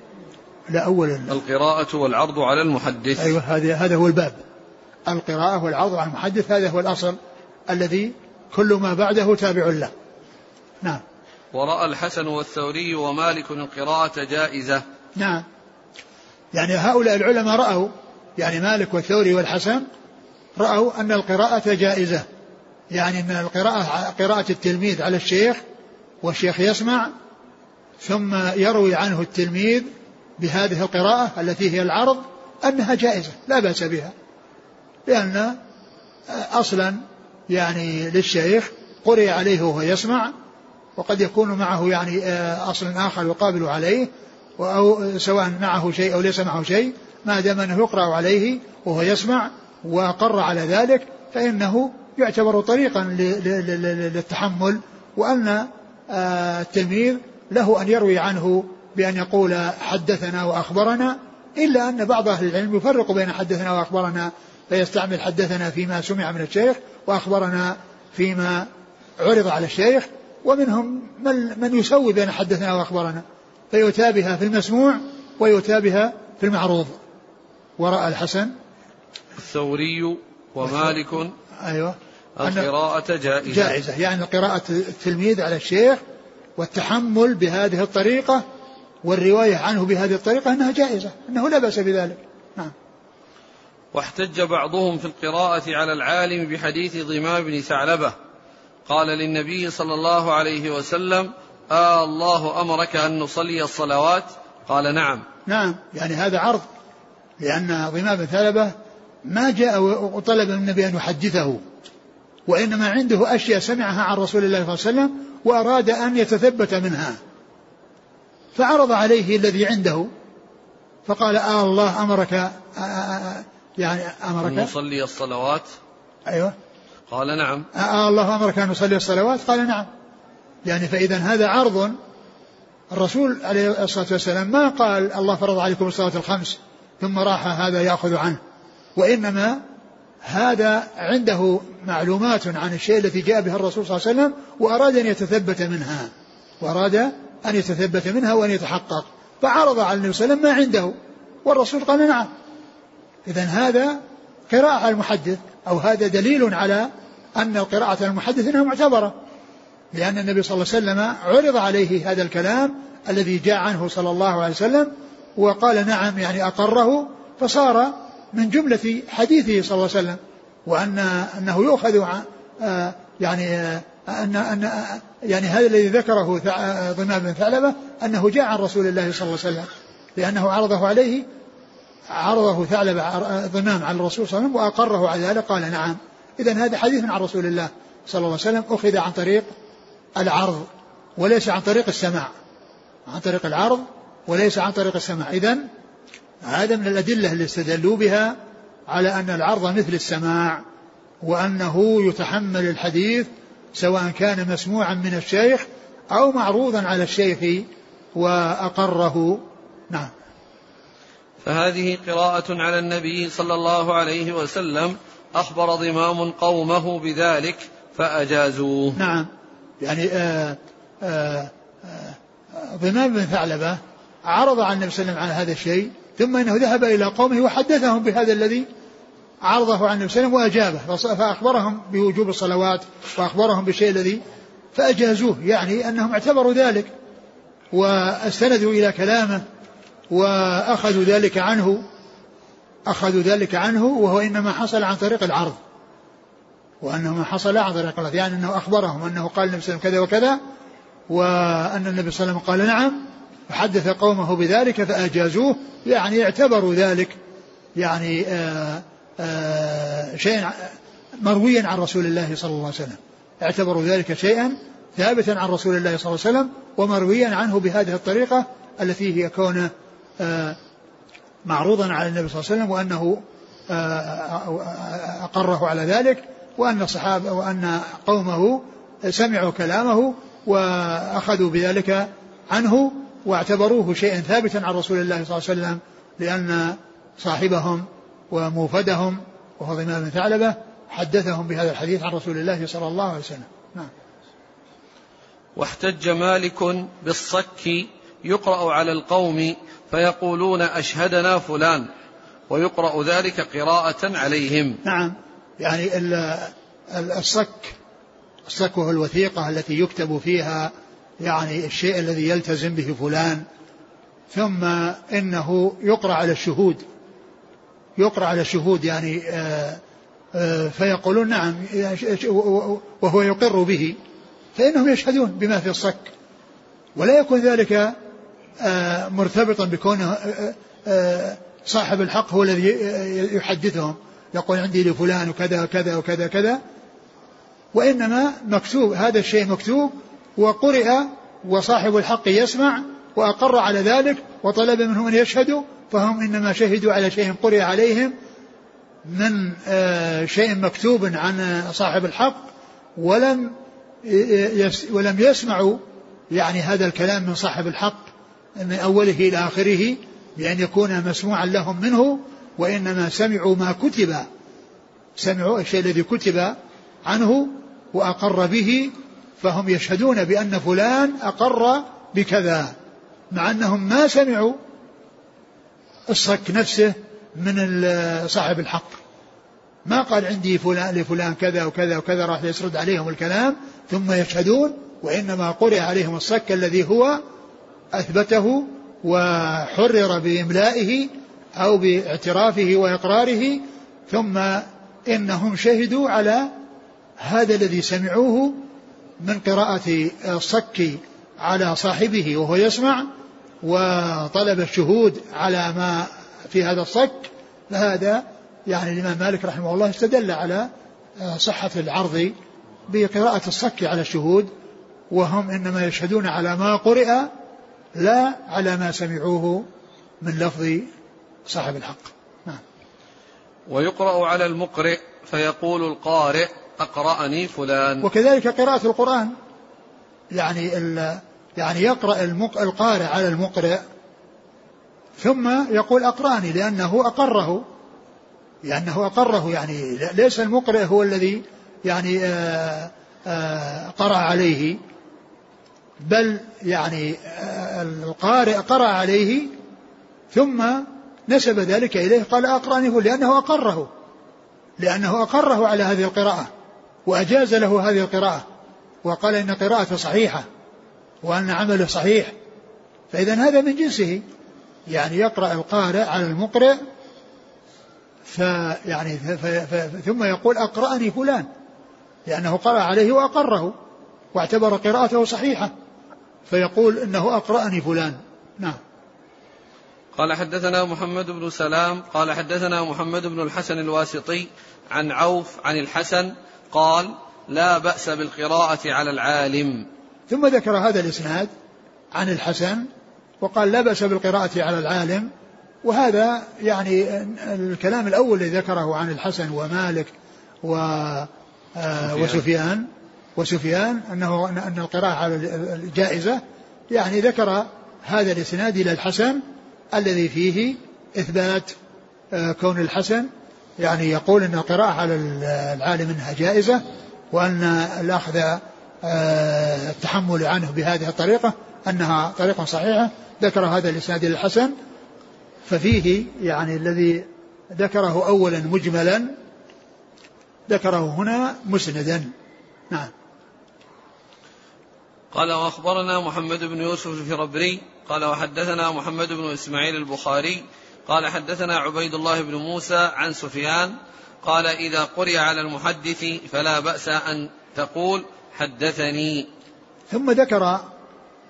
لا أول القراءة والعرض على المحدث. أيوه هذا هذا هو الباب. القراءة والعرض على المحدث هذا هو الأصل الذي كل ما بعده تابع له. نعم. ورأى الحسن والثوري ومالك القراءة جائزة. نعم. يعني هؤلاء العلماء رأوا يعني مالك والثوري والحسن رأوا أن القراءة جائزة. يعني أن القراءة قراءة التلميذ على الشيخ والشيخ يسمع ثم يروي عنه التلميذ بهذه القراءة التي هي العرض أنها جائزة لا بأس بها. لأن أصلا يعني للشيخ قرئ عليه وهو يسمع وقد يكون معه يعني أصل آخر يقابل عليه أو سواء معه شيء أو ليس معه شيء ما دام أنه يقرأ عليه وهو يسمع وأقر على ذلك فإنه يعتبر طريقا للتحمل وأن التلميذ له أن يروي عنه بأن يقول حدثنا وأخبرنا إلا أن بعض أهل العلم يفرق بين حدثنا وأخبرنا فيستعمل حدثنا فيما سمع من الشيخ وأخبرنا فيما عرض على الشيخ ومنهم من, من يسوي بين حدثنا وأخبرنا فيؤتى بها في المسموع ويؤتى بها في المعروض. ورأى الحسن. الثوري ومالك أيوة. القراءة جائزة. جائزة. يعني قراءة التلميذ على الشيخ والتحمل بهذه الطريقة والرواية عنه بهذه الطريقة أنها جائزة أنه لا بأس بذلك. نعم. واحتج بعضهم في القراءة على العالم بحديث ضمام بن ثعلبة قال للنبي صلى الله عليه وسلم آه الله أمرك أن نصلي الصلوات. قال نعم. نعم يعني هذا عرض لأن ضمام بن ثعلبة ما جاء وطلب من النبي أن يحدثه وإنما عنده أشياء سمعها عن رسول الله صلى الله عليه وسلم وأراد أن يتثبت منها. فعرض عليه الذي عنده فقال آه الله أمرك آه آه, آه، يعني أمرك. أن نصلي الصلوات. أيوه. قال نعم. آه, آه الله أمرك أن نصلي الصلوات؟ قال نعم. يعني فإذا هذا عرض. الرسول عليه الصلاة والسلام ما قال الله فرض عليكم الصلاة الخمس ثم راح هذا يأخذ عنه. وإنما هذا عنده معلومات عن الشيء الذي جاء به الرسول صلى الله عليه وسلم وأراد أن يتثبت منها. وأراد أن يتثبت منها وأن يتحقق. فعرض على النبي صلى الله عليه وسلم ما عنده. والرسول قال نعم. إذا هذا قراءة المحدث. أو هذا دليل على أن القراءة المحدث أنها معتبرة لأن النبي صلى الله عليه وسلم عرض عليه هذا الكلام الذي جاء عنه صلى الله عليه وسلم وقال نعم يعني أقره فصار من جملة حديثه صلى الله عليه وسلم وأن أنه يؤخذ آه، يعني آه، أن أن يعني هذا الذي ذكره ضمام بن ثعلبة أنه جاء عن رسول الله صلى الله عليه وسلم لأنه عرضه عليه عرضه ثعلبة ضمام على الرسول صلى الله عليه وسلم وأقره على ذلك قال نعم. إذا هذا حديث عن رسول الله صلى الله عليه وسلم أخذ عن طريق العرض وليس عن طريق السماع. عن طريق العرض وليس عن طريق السماع. إذا هذا من الأدلة اللي استدلوا بها على أن العرض مثل السماع وأنه يتحمل الحديث سواء كان مسموعا من الشيخ أو معروضا على الشيخ وأقره. نعم. فهذه قراءة على النبي صلى الله عليه وسلم. أخبر ضمام قومه بذلك فأجازوه. نعم. يعني آآ آآ ضمام بن ثعلبة عرض عن النبي صلى الله عليه وسلم عن هذا الشيء ثم إنه ذهب إلى قومه وحدثهم بهذا الذي عرضه عن النبي صلى الله عليه وسلم وأجابه. فأخبرهم بوجوب الصلوات وأخبرهم بالشيء الذي فأجازوه. يعني أنهم اعتبروا ذلك واستندوا إلى كلامه. واخذوا ذلك عنه اخذوا ذلك عنه وهو إنما حصل عن طريق العرض. وأنه ما حصل عن طريق العرض يعني أنه أخبرهم أنه قال النبي صلى الله عليه وسلم كذا وكذا وأن النبي صلى الله عليه وسلم قال نعم فحدث قومه بذلك فأجازوه يعني اعتبروا ذلك يعني آآ آآ شيئا مرويا عن رسول الله صلى الله عليه وسلم. اعتبروا ذلك شيئا ثابتا عن رسول الله صلى الله عليه وسلم ومرويا عنه بهذه الطريقة التي هي كونه معروضا على النبي صلى الله عليه وسلم وأنه أقره على ذلك وأن الصحابة وأن قومه سمعوا كلامه وأخذوا بذلك عنه واعتبروه شيئا ثابتا عن رسول الله صلى الله عليه وسلم لأن صاحبهم وموفدهم وهو ضمام بن ثعلبة حدثهم بهذا الحديث عن رسول الله صلى الله عليه وسلم. نعم. واحتج مالك بالصك يقرأ على القوم فيقولون أشهدنا فلان ويقرأ ذلك قراءة عليهم. نعم. يعني الصك الصك وهو الوثيقة التي يكتب فيها يعني الشيء الذي يلتزم به فلان ثم إنه يقرأ على الشهود. يقرأ على الشهود يعني آآ آآ فيقولون نعم وهو يقر به فإنهم يشهدون بما في الصك ولا يكون ذلك مرتبطا بكونه صاحب الحق هو الذي يحدثهم. يقول عندي لفلان وكذا وكذا وكذا كذا وإنما مكتوب هذا الشيء مكتوب وقرئ وصاحب الحق يسمع وأقر على ذلك وطلب منهم أن يشهدوا فهم إنما شهدوا على شيء قرئ عليهم من شيء مكتوب عن صاحب الحق ولم ولم يسمعوا يعني هذا الكلام من صاحب الحق. من أوله إلى آخره بأن يكون مسموعا لهم منه وإنما سمعوا ما كتب سمعوا الشيء الذي كتب عنه وأقر به فهم يشهدون بأن فلان أقر بكذا مع أنهم ما سمعوا الصك نفسه من صاحب الحق. ما قال عندي فلان لفلان كذا وكذا وكذا راح يسرد عليهم الكلام ثم يشهدون وإنما قرئ عليهم الصك الذي هو أثبته وحرر بإملائه أو باعترافه وإقراره ثم إنهم شهدوا على هذا الذي سمعوه من قراءة الصك على صاحبه وهو يسمع وطلب الشهود على ما في هذا الصك فهذا يعني الإمام مالك رحمه الله استدل على صحة العرض بقراءة الصك على الشهود وهم إنما يشهدون على ما قرئ لا على ما سمعوه من لفظ صاحب الحق. نعم. ويقرأ على المقرئ فيقول القارئ أقرأني فلان. وكذلك قراءة القرآن. يعني يعني يقرأ القارئ على المقرئ ثم يقول أقرأني لأنه أقره. لأنه أقره يعني ليس المقرئ هو الذي يعني آآ آآ قرأ عليه. بل يعني القارئ قرأ عليه ثم نسب ذلك إليه قال أقرأني لأنه أقره لأنه أقره على هذه القراءة وأجاز له هذه القراءة وقال إن قراءته صحيحة وأن عمله صحيح. فإذا هذا من جنسه يعني يقرأ القارئ على المقرئ فيعني ثم يقول أقرأني فلان لأنه قرأ عليه وأقره واعتبر قراءته صحيحة. فيقول إنه أقرأني فلان. نعم. قال حدثنا محمد بن سلام قال حدثنا محمد بن الحسن الواسطي عن عوف عن الحسن قال لا بأس بالقراءة على العالم. ثم ذكر هذا الإسناد عن الحسن وقال لا بأس بالقراءة على العالم. وهذا يعني الكلام الأول الذي ذكره عن الحسن ومالك و آه وسفيان. وسفيان أنه أن القراءة على الجائزة يعني ذكر هذا الإسناد إلى الحسن الذي فيه إثبات آه كون الحسن يعني يقول أن القراءة على العالم أنها جائزة وأن الأخذ آه، التحمل عنه بهذه الطريقة أنها طريقة صحيحة ذكر هذا الإسناد الحسن. ففيه يعني الذي ذكره أولا مجملا ذكره هنا مسندا. نعم. قال وأخبرنا محمد بن يوسف الفربري قال وحدثنا محمد بن إسماعيل البخاري قال حدثنا عبيد الله بن موسى عن سفيان قال إذا قرئ على المحدث فلا بأس أن تقول حدثني. ثم ذكر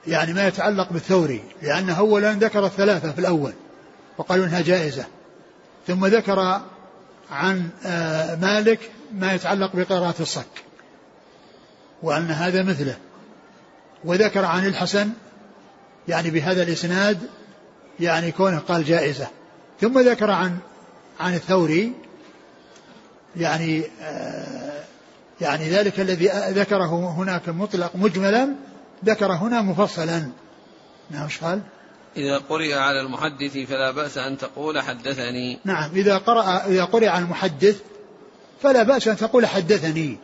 يعني ما يتعلق بالثوري لأنه أولا ذكر الثلاثة في الأول وقالوا إنها جائزة. ثم ذكر عن آه، مالك ما يتعلق بقراءة الصك وأن هذا مثله. وذكر عن الحسن يعني بهذا الإسناد يعني كونه قال جائزة. ثم ذكر عن عن الثوري يعني آه يعني ذلك الذي ذكره هناك مطلق مجملا ذكر هنا مفصلا. نعم إيش قال؟ إذا قرئ على المحدث فلا بأس أن تقول حدثني. نعم إذا قرأ إذا قرئ على المحدث فلا بأس أن تقول حدثني.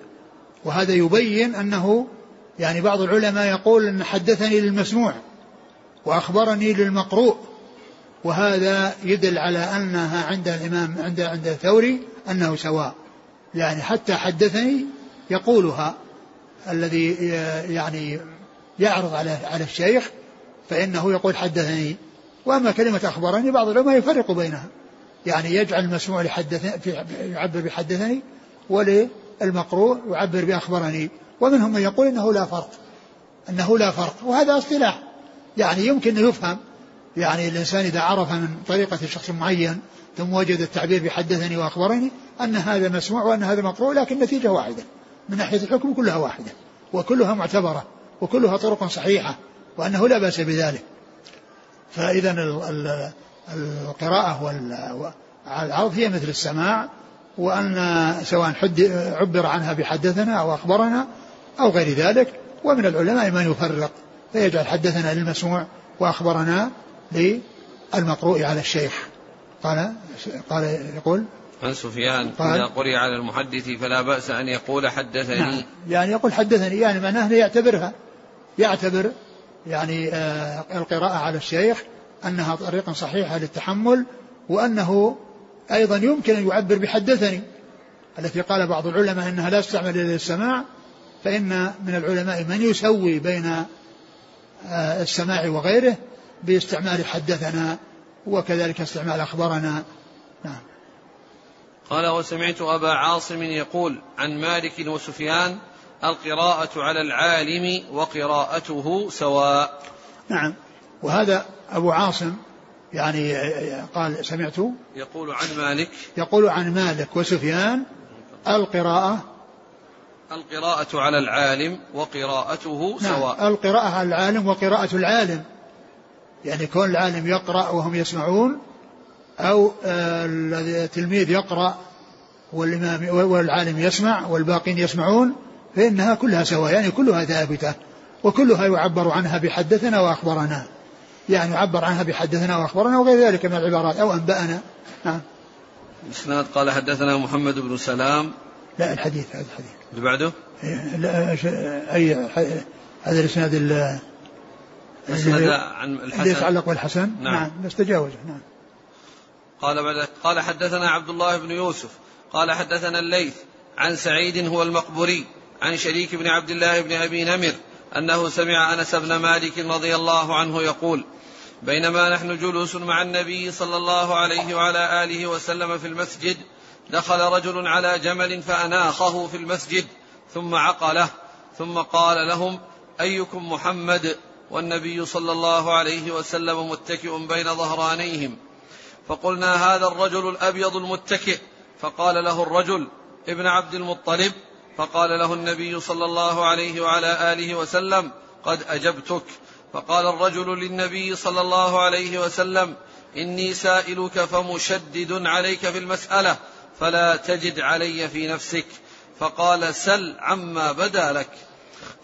وهذا يبين أنه يعني بعض العلماء يقول أن حدثني للمسموع وأخبرني للمقروء وهذا يدل على أنها عند الإمام عند عند الثوري أنه سواء. يعني حتى حدثني يقولها الذي يعني يعرض على على الشيخ فإنه يقول حدثني. وأما كلمة أخبرني بعض العلماء يفرق بينها. يعني يجعل المسموع لحدثني يعبر بحدثني وللمقروء يعبر بأخبرني. ومنهم من يقول إنه لا فرق أنه لا فرق وهذا اصطلاح. يعني يمكن أن يفهم. يعني الإنسان إذا عرف من طريقة شخص معين ثم وجد التعبير بحدثني وأخبرني أن هذا مسموع وأن هذا مقروء لكن النتيجة واحدة. من ناحية الحكم كلها واحدة وكلها معتبرة وكلها طرق صحيحة وأنه لا بأس بذلك. فإذا القراءة والعرض هي مثل السماع وأن سواء حد عبر عنها بحدثنا أو أخبرنا أو غير ذلك ومن العلماء من يفرق. فيجعل حدثنا للمسموع وأخبرنا للمقروء على الشيخ. قال قال يقول عن سفيان قال إذا قرئ على المحدث فلا بأس أن يقول حدثني. نعم يعني يقول حدثني يعني معناه يعتبرها يعتبر يعني آه القراءة على الشيخ أنها طريقة صحيحة للتحمل وأنه أيضا يمكن أن يعبر بحدثني. التي قال بعض العلماء أنها لا تستعمل للسماع فإن من العلماء من يسوي بين آه السماع وغيره باستعمال حدثنا وكذلك استعمال أخبرنا نعم. قال وسمعت أبا عاصم يقول عن مالك وسفيان القراءة على العالم وقراءته سواء. نعم. وهذا أبو عاصم يعني قال سمعت. يقول عن مالك. يقول عن مالك وسفيان القراءة القراءة على العالم وقراءته نعم سواء. القراءة على العالم وقراءة العالم. يعني كون العالم يقرأ وهم يسمعون أو آه، التلميذ يقرأ والإمام والعالم يسمع والباقين يسمعون فإنها كلها سواء يعني كلها ثابتة وكلها يعبر عنها بحدثنا وأخبرنا. يعني يعبر عنها بحدثنا وأخبرنا وغير ذلك من العبارات أو أنبأنا. نعم. الإسناد قال حدثنا محمد بن سلام لا الحديث هذا الحديث. اللي بعده؟ إيه، لا أي هذا الإسناد الإسناد عن الحسن. اللي يتعلق بالحسن؟ نعم, نعم بس تجاوزه نعم. قال بعد قال حدثنا عبد الله بن يوسف قال حدثنا الليث عن سعيد هو المقبوري عن شريك بن عبد الله بن أبي نمر أنه سمع أنس بن مالك رضي الله عنه يقول بينما نحن جلوس مع النبي صلى الله عليه وعلى آله وسلم في المسجد دخل رجل على جمل فاناخه في المسجد ثم عقله ثم قال لهم أيكم محمد؟ والنبي صلى الله عليه وسلم متكئ بين ظهرانيهم. فقلنا هذا الرجل الأبيض المتكئ. فقال له الرجل ابن عبد المطلب. فقال له النبي صلى الله عليه وعلى آله وسلم قد أجبتك. فقال الرجل للنبي صلى الله عليه وسلم إني سائلك فمشدد عليك في المسألة. فلا تجد علي في نفسك. فقال سل عما بدا لك.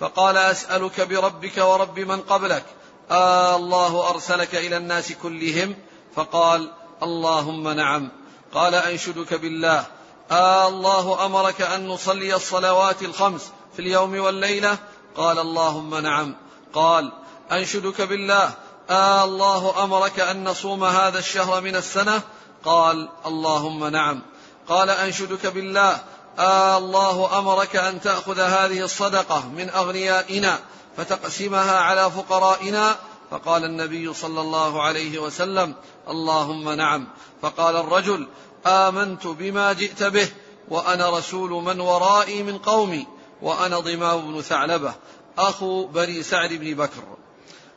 فقال أسألك بربك ورب من قبلك. آه الله أرسلك إلى الناس كلهم. فقال اللهم نعم. قال أنشدك بالله. آه الله أمرك أن نصلي الصلوات الخمس في اليوم والليلة. قال اللهم نعم. قال أنشدك بالله. آه الله أمرك أن نصوم هذا الشهر من السنة. قال اللهم نعم. قال أنشدك بالله. آه الله أمرك أن تأخذ هذه الصدقة من أغنيائنا فتقسمها على فقرائنا. فقال النبي صلى الله عليه وسلم اللهم نعم. فقال الرجل آمنت بما جئت به وأنا رسول من ورائي من قومي وأنا ضمام بن ثعلبة أخو بني سعد بن بكر.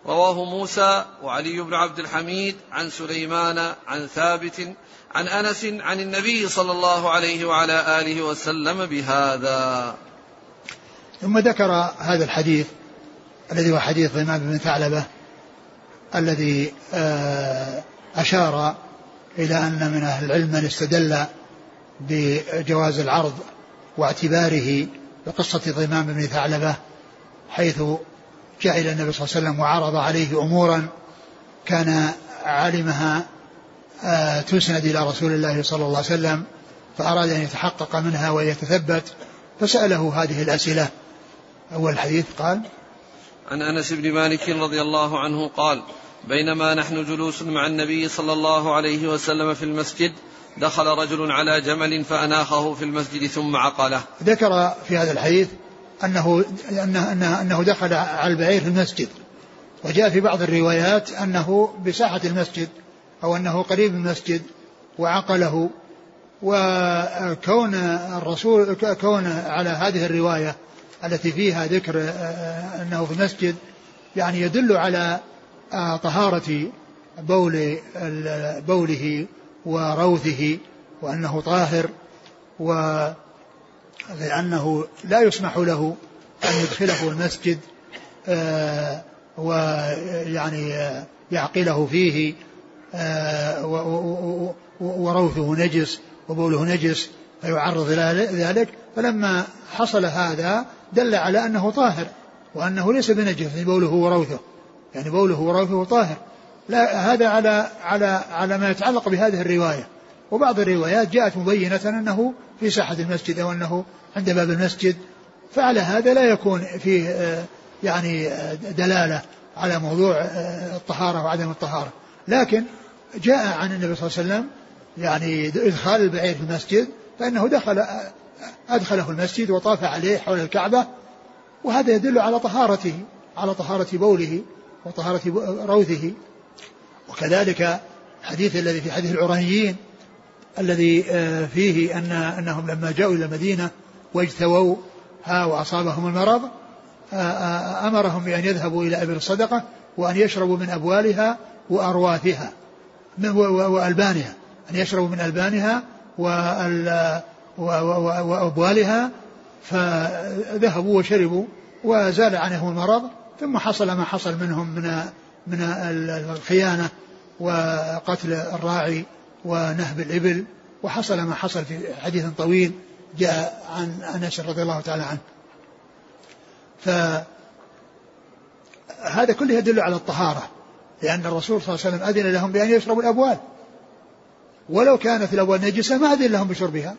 رواه موسى وعلي بن عبد الحميد عن سليمان عن ثابت عن أنس عن النبي صلى الله عليه وعلى آله وسلم بهذا. ثم ذكر هذا الحديث الذي هو حديث ضمام بن ثعلبة الذي آه، أشار إلى أن من أهل العلم من استدل بجواز العرض واعتباره بقصة ضمام بن ثعلبة حيث إلى النبي صلى الله عليه وسلم وعرض عليه أمورا كان علمها تسند إلى رسول الله صلى الله عليه وسلم فأراد أن يتحقق منها ويتثبت فسأله هذه الأسئلة. أول الحديث قال عن أنس بن مالك رضي الله عنه قال بينما نحن جلوس مع النبي صلى الله عليه وسلم في المسجد دخل رجل على جمل فأناخه في المسجد ثم عقله. ذكر في هذا الحديث أنه, أنه, أنه, أنه دخل على البعير في المسجد. وجاء في بعض الروايات أنه بساحة المسجد. أو أنه قريب من المسجد وعقله وكون الرسول كون على هذه الرواية التي فيها ذكر أنه في المسجد يعني يدل على طهارة بول بوله وروثه وأنه طاهر و لأنه لا يسمح له أن يدخله المسجد آه، ويعني يعقله فيه آه، وروثه نجس وبوله نجس فيعرض إلى ذلك فلما حصل هذا دل على أنه طاهر وأنه ليس بنجس بوله وروثه. يعني بوله وروثه طاهر. لا هذا على على على ما يتعلق بهذه الرواية. وبعض الروايات جاءت مبينة أنه في ساحة المسجد أو أنه عند باب المسجد. فعلى هذا لا يكون فيه آه، يعني آه، دلالة على موضوع آه، الطهارة وعدم الطهارة. لكن جاء عن النبي صلى الله عليه وسلم يعني ادخال البعير في المسجد فإنه دخل أدخله المسجد وطاف عليه حول الكعبة وهذا يدل على طهارته على طهارة بوله وطهارة روثه. وكذلك الحديث الذي في حديث العرانيين الذي آه، فيه أن أنهم لما جاءوا إلى المدينة واجتووها وأصابهم المرض آه، آه، أمرهم بأن يذهبوا إلى أبل الصدقة وأن يشربوا من أبوالها وأرواثها. وألبانها أن يشربوا من ألبانها وأبوالها فذهبوا وشربوا وزال عنهم المرض ثم حصل ما حصل منهم من من الخيانة وقتل الراعي ونهب الإبل وحصل ما حصل في حديث طويل جاء عن أنس رضي الله تعالى عنه. فهذا كله يدل على الطهارة. لأن الرسول صلى الله عليه وسلم أذن لهم بأن يشربوا الأبوال. ولو كانت الأبوال نجسة ما أذن لهم بشربها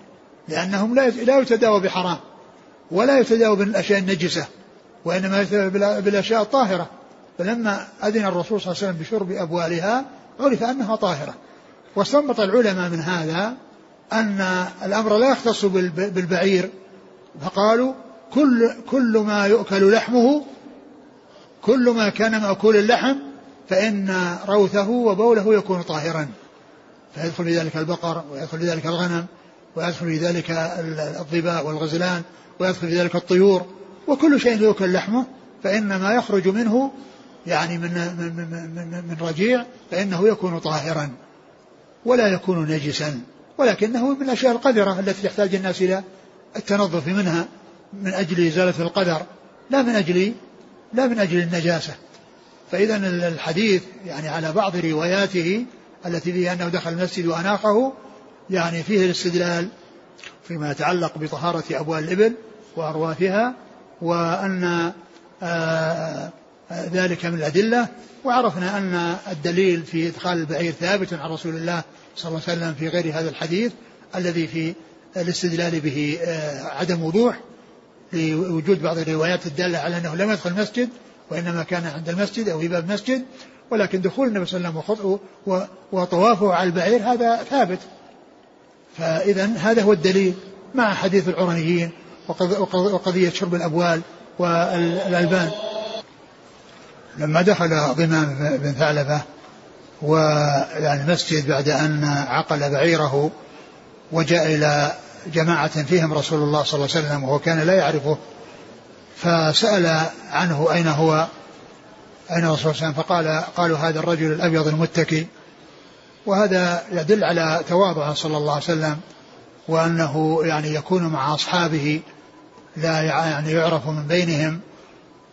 لأنهم لا يتداوى بحرام ولا يتداوى بالأشياء النجسة وإنما بالأشياء الطاهرة. فلما أذن الرسول صلى الله عليه وسلم بشرب أبوالها عرف أنها طاهرة. واستنبط العلماء من هذا أن الأمر لا يختص بالبعير. فقالوا كل كل ما يؤكل لحمه كل ما كان مأكول اللحم فإن روثه وبوله يكون طاهرا. فيدخل في ذلك البقر ويدخل في ذلك الغنم ويدخل في ذلك الظباء والغزلان ويدخل في ذلك الطيور. وكل شيء يؤكل لحمه فإن ما يخرج منه يعني من من من, من رجيع فإنه يكون طاهرا. ولا يكون نجسا. ولكنه من الأشياء القذرة التي يحتاج الناس إلى التنظف منها من أجل إزالة القدر. لا من أجل لا من أجل النجاسة. فإذا الحديث يعني على بعض رواياته التي فيها أنه دخل المسجد وأناقه يعني فيه الاستدلال فيما يتعلق بطهارة أبوال الإبل وأرواثها وأن آه، ذلك من الأدلة. وعرفنا أن الدليل في إدخال البعير ثابت عن رسول الله صلى الله عليه وسلم في غير هذا الحديث الذي في الاستدلال به آه، عدم وضوح لوجود بعض الروايات الدالة على أنه لم يدخل المسجد وإنما كان عند المسجد أو في باب المسجد ولكن دخول النبي صلى الله عليه وسلم وطوافه على البعير هذا ثابت. فإذا هذا هو الدليل مع حديث العرنيين وقضية شرب الأبوال والألبان. لما دخل ضمام بن ثعلبة ويعني المسجد بعد أن عقل بعيره وجاء إلى جماعة فيهم رسول الله صلى الله عليه وسلم وهو كان لا يعرفه فسأل عنه أين هو؟ أين الرسول صلى الله عليه وسلم؟ فقال قالوا هذا الرجل الأبيض المتكي وهذا يدل على تواضعه صلى الله عليه وسلم وأنه يعني يكون مع أصحابه لا يعني يعرف من بينهم.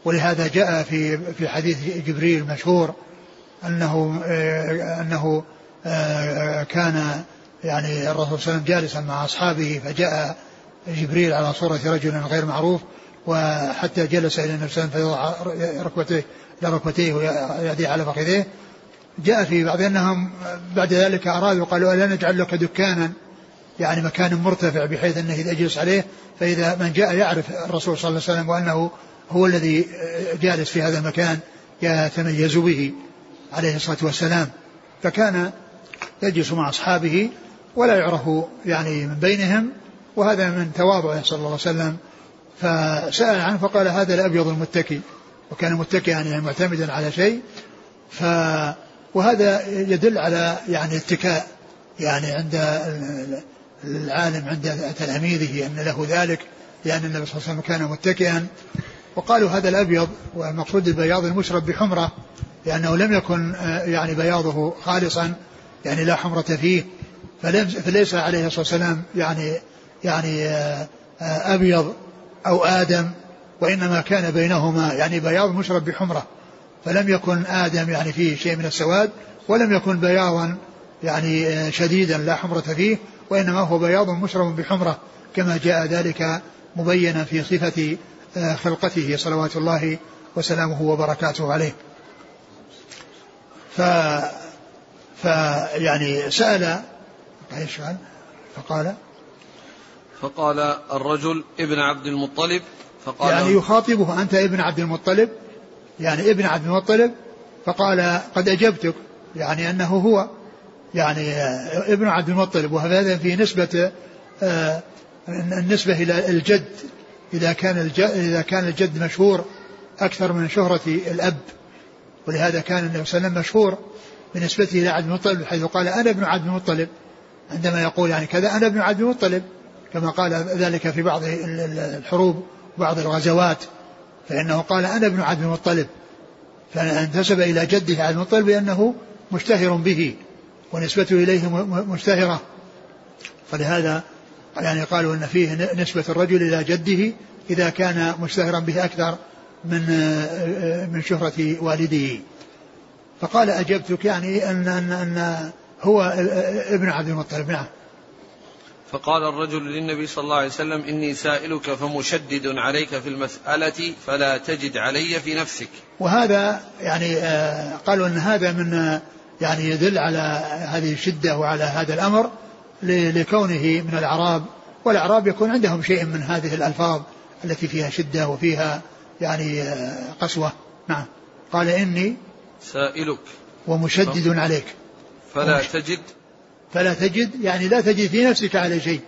ولهذا جاء في في حديث جبريل المشهور أنه آه، أنه آه، كان يعني الرسول صلى الله عليه وسلم جالسا مع أصحابه فجاء جبريل على صورة رجل غير معروف وحتى جلس إلى النبي صلى الله عليه وسلم فيضع ركبتيه ركبتيه ويديه على فخذيه. جاء في بعض أنهم بعد ذلك أرادوا قالوا ألا نجعل لك دكانا يعني مكان مرتفع بحيث أنه إذا يجلس عليه فإذا من جاء يعرف الرسول صلى الله عليه وسلم وأنه هو الذي جالس في هذا المكان يتميز به عليه الصلاة والسلام. فكان يجلس مع أصحابه ولا يعرف يعني من بينهم وهذا من تواضعه صلى الله عليه وسلم فسأل عنه فقال هذا الأبيض المتكي وكان متكئا يعني معتمدا على شيء ف وهذا يدل على يعني اتكاء يعني عند العالم عند تلاميذه أن له ذلك لأن النبي صلى الله عليه وسلم كان متكئا. وقالوا هذا الأبيض والمقصود البياض المشرب بحمرة لأنه لم يكن آه، يعني بياضه خالصا يعني لا حمرة فيه فليس عليه الصلاة والسلام يعني يعني آه، آه، أبيض أو آدم وإنما كان بينهما يعني بياض مشرب بحمرة. فلم يكن آدم يعني فيه شيء من السواد ولم يكن بياضا يعني شديدا لا حمرة فيه وإنما هو بياض مشرب بحمرة كما جاء ذلك مبينا في صفة خلقته صلوات الله وسلامه وبركاته عليه. ف فيعني سأل إيش فقال فقال الرجل ابن عبد المطلب فقال يعني يخاطبه أنت ابن عبد المطلب؟ يعني ابن عبد المطلب؟ فقال قد أجبتك يعني أنه هو يعني ابن عبد المطلب وهذا في نسبة آه، النسبة إلى الجد إذا كان الجد إذا كان الجد مشهور أكثر من شهرة الأب ولهذا كان النبي صلى الله عليه وسلم مشهور بنسبته إلى عبد المطلب حيث قال أنا ابن عبد المطلب عندما يقول يعني كذا أنا ابن عبد المطلب. كما قال ذلك في بعض الحروب وبعض الغزوات فإنه قال أنا ابن عبد المطلب. فانتسب إلى جده عبد المطلب لأنه مشتهر به ونسبته إليه مشتهرة. فلهذا يعني قالوا أن فيه نسبة الرجل إلى جده إذا كان مشتهرا به أكثر من من شهرة والده. فقال أجبتك يعني أن أن أن هو ابن عبد المطلب. نعم. فقال الرجل للنبي صلى الله عليه وسلم إني سائلك فمشدد عليك في المسألة فلا تجد علي في نفسك. وهذا يعني آه، قالوا أن هذا من يعني يدل على هذه الشدة وعلى هذا الأمر لكونه من الأعراب والأعراب يكون عندهم شيء من هذه الألفاظ التي فيها شدة وفيها يعني آه، قسوة. نعم. قال إني سائلك. ومشدد عليك. فلا ومش... تجد فلا تجد يعني لا تجد في نفسك على شيء.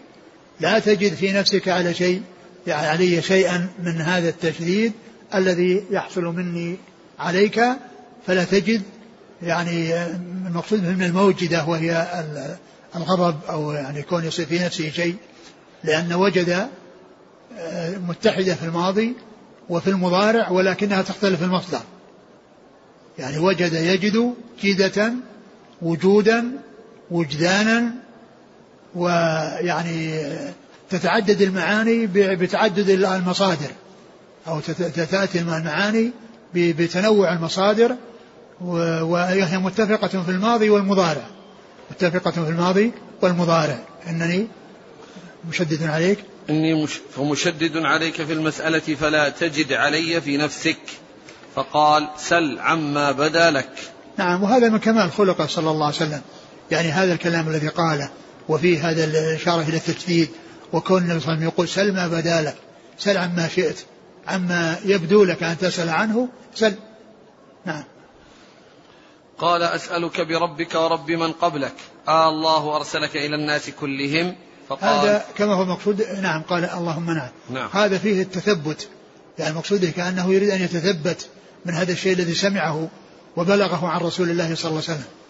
لا تجد في نفسك على شيء يعني علي شيئا من هذا التشديد الذي يحصل مني عليك. فلا تجد يعني المقصود من الموجدة وهي الغضب أو يعني كون يصير في نفسه شيء. لأن وجد آه، متحدة في الماضي وفي المضارع ولكنها تختلف المصدر. يعني وجد يجد جدة وجودا وجدانا ويعني تتعدد المعاني بتعدد المصادر أو تأتي المعاني بتنوع المصادر وهي متفقة في الماضي والمضارع. متفقة في الماضي والمضارع. إنني مشدد عليك. إني مش فمشدد عليك في المسألة فلا تجد علي في نفسك فقال سل عما بدا لك. نعم وهذا من كمال خلقه صلى الله عليه وسلم. يعني هذا الكلام الذي قاله وفيه هذا الإشارة إلى التجديد وكون النبي صلى الله عليه وسلم يقول سل ما بدا لك سل عما شئت عما يبدو لك أن تسأل عنه سل. نعم. قال أسألك بربك ورب من قبلك آه الله أرسلك إلى الناس كلهم؟ فقال هذا كما هو مقصود نعم قال اللهم نعم, نعم. هذا فيه التثبت يعني مقصوده كأنه يريد أن يتثبت من هذا الشيء الذي سمعه وبلغه عن رسول الله صلى الله عليه وسلم.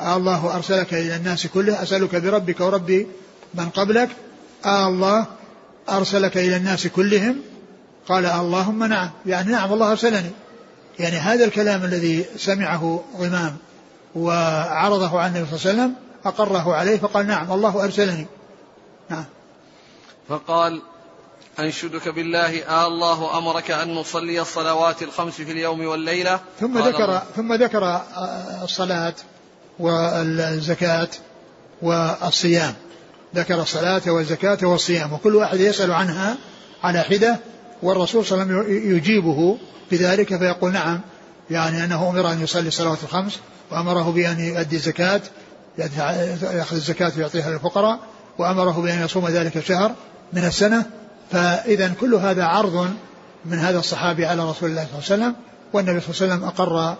الله أرسلك إلى الناس كله أسألك بربك ورب من قبلك. آه الله أرسلك إلى الناس كلهم. قال اللهم نعم. يعني نعم الله أرسلني. يعني هذا الكلام الذي سمعه غمام وعرضه عن النبي صلى الله عليه وسلم أقره عليه فقال نعم الله أرسلني. نعم. فقال أنشدك بالله آه الله أمرك أن نصلي الصلوات الخمس في اليوم والليلة. ثم ذكر. ثم ذكر آه، الصلاة. والزكاة والصيام. ذكر الصلاة والزكاة والصيام وكل واحد يسأل عنها على حدة والرسول صلى الله عليه وسلم يجيبه بذلك فيقول نعم يعني أنه أمر أن يصلي الصلوات الخمس وأمره بأن يؤدي الزكاة يأخذ الزكاة ويعطيها للفقراء وأمره بأن يصوم ذلك الشهر من السنة. فإذا كل هذا عرض من هذا الصحابي على رسول الله صلى الله عليه وسلم والنبي صلى الله عليه وسلم أقر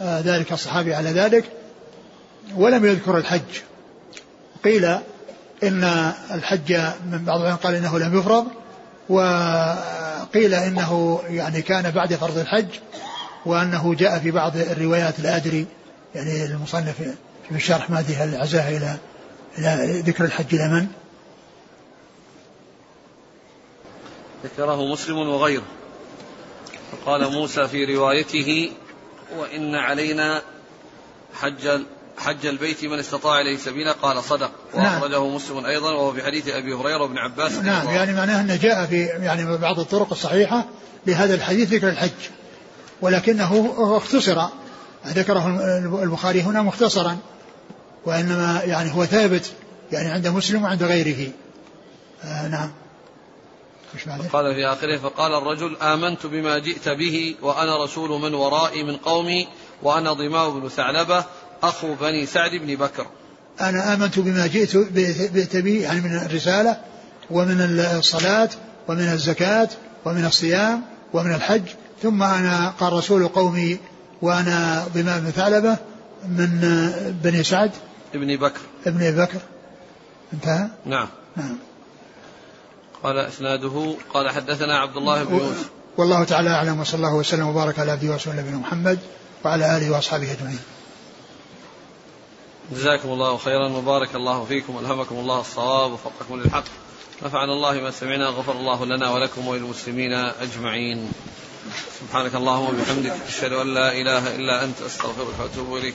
آه، ذلك الصحابي على ذلك. ولم يذكر الحج قيل إن الحج من بعض العلماء قال إنه لم يفرض وقيل إنه يعني كان بعد فرض الحج وأنه جاء في بعض الروايات لا أدري يعني المصنف في الشرح ما أدري هل عزاها إلى إلى ذكر الحج إلى من؟ ذكره مسلم وغيره فقال موسى في روايته وإن علينا حج حج البيت من استطاع إليه سبيلا قال صدق. نعم. وأخرجه نعم. مسلم أيضا وهو في حديث أبي هريرة وابن عباس نعم يعني معناه انه جاء في يعني بعض الطرق الصحيحة لهذا الحديث ذكر الحج. ولكنه اختصر ذكره البخاري هنا مختصرا وإنما يعني هو ثابت يعني عند مسلم وعند غيره. آه نعم. قال في آخره فقال الرجل آمنت بما جئت به وأنا رسول من ورائي من قومي وأنا ضمام بن ثعلبة أخو بني سعد بن بكر. أنا آمنت بما جئت به يعني من الرسالة ومن الصلاة ومن الزكاة ومن الصيام ومن الحج ثم أنا قال رسول قومي وأنا ضمام بن ثعلبة من بني سعد. ابن بكر. ابن بكر. انتهى؟ نعم. نعم. قال إسناده قال حدثنا عبد الله بن يوسف والله تعالى أعلم وصلى الله وسلم وبارك على عبده ورسوله نبينا محمد وعلى آله وأصحابه أجمعين. جزاكم الله خيرا وبارك الله فيكم والهمكم الله الصواب وفقكم للحق. نفعنا الله ما سمعنا غفر الله لنا ولكم وللمسلمين أجمعين. سبحانك اللهم وبحمدك أشهد أن لا إله إلا أنت أستغفرك وأتوب إليك.